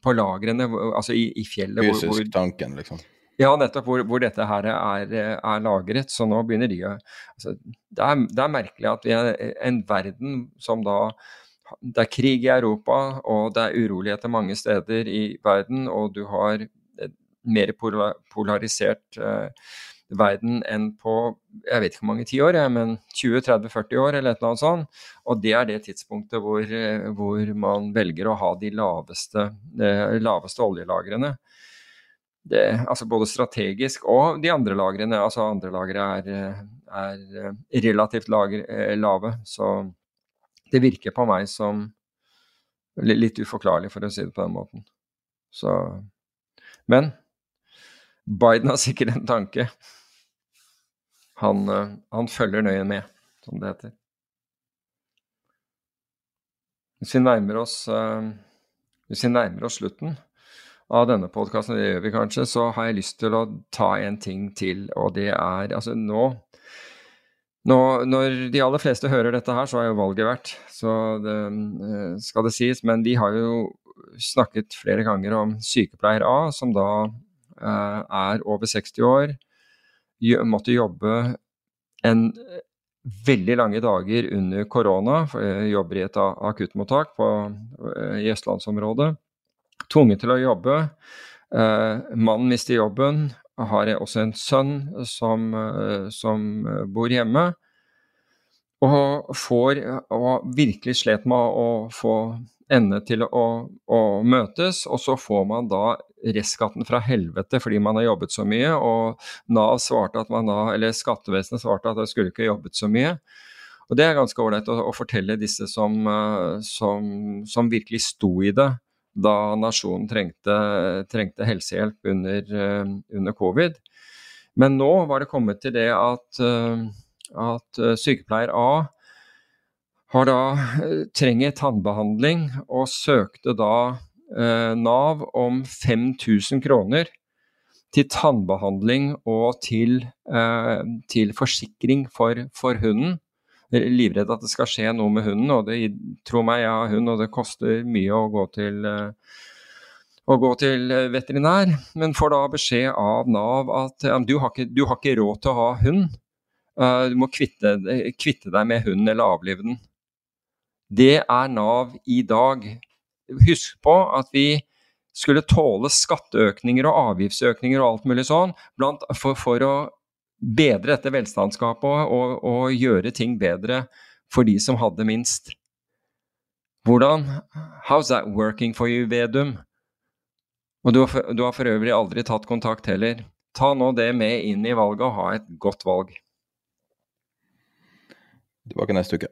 på lagrene, altså i, i fjellet. Fysisk hvor, hvor, tanken, liksom. Ja, nettopp hvor, hvor dette her er, er, lagret. Så nå begynner de å altså, det, er, det, er, merkelig at vi er en verden som da Det er krig i Europa, og det er uroligheter mange steder i verden, og du har mer polarisert eh, verden enn på jeg vet ikke hvor mange tiår, men 20-30-40 år eller et eller annet sånt. Og det er det tidspunktet hvor, hvor man velger å ha de laveste, eh, laveste oljelagrene. Det, altså både strategisk og de andre lagrene. Altså andre lagre er, er relativt lager, lave. Så det virker på meg som litt uforklarlig, for å si det på den måten. Så Men Biden har sikkert en tanke. Han, han følger nøye med, som det heter. Hvis vi nærmer oss, hvis vi nærmer oss slutten av denne podkasten, det gjør vi kanskje, så har jeg lyst til å ta en ting til, og det er Altså nå nå, når de aller fleste hører dette her, så har jo valget vært, så det eh, skal det sies. Men vi har jo snakket flere ganger om sykepleier A, som da eh, er over 60 år, måtte jobbe en veldig lange dager under korona, jobber i et akuttmottak på, eh, i østlandsområdet. Tvunget til å jobbe. Eh, mannen mister jobben, har også en sønn som, eh, som eh, bor hjemme. Og får og virkelig slet med å få endene til å, å, møtes. Og så får man da restskatten fra helvete fordi man har jobbet så mye. Og Nav svarte at man da, eller Skattevesenet svarte at man skulle ikke jobbet så mye. Og det er ganske ålreit å, å, fortelle disse som, som, som virkelig sto i det da nasjonen trengte, trengte helsehjelp under, eh, under, covid. Men nå var det kommet til det at, eh, at eh, sykepleier A har da trenger tannbehandling og søkte da Nav om 5000 kroner til tannbehandling og til, til forsikring for, for hunden livredd at det skal skje noe med hunden. Og det, tro meg, jeg har hund, og det koster mye å gå til, eh, å gå til veterinær. Men får da beskjed av Nav at ja, du, har ikke, du, har ikke, råd til å ha hund. Uh, du må kvitte, kvitte deg med hunden eller avlive den. Det er Nav i dag. Husk på at vi skulle tåle skatteøkninger og avgiftsøkninger og alt mulig sånn for, for, å bedre dette velstandsgapet og, og, gjøre ting bedre for de som hadde minst. Hvordan How's that working for you, Vedum? Og du du har for øvrig aldri tatt kontakt heller. Ta nå det med inn i valget og ha et godt valg. Tilbake neste uke.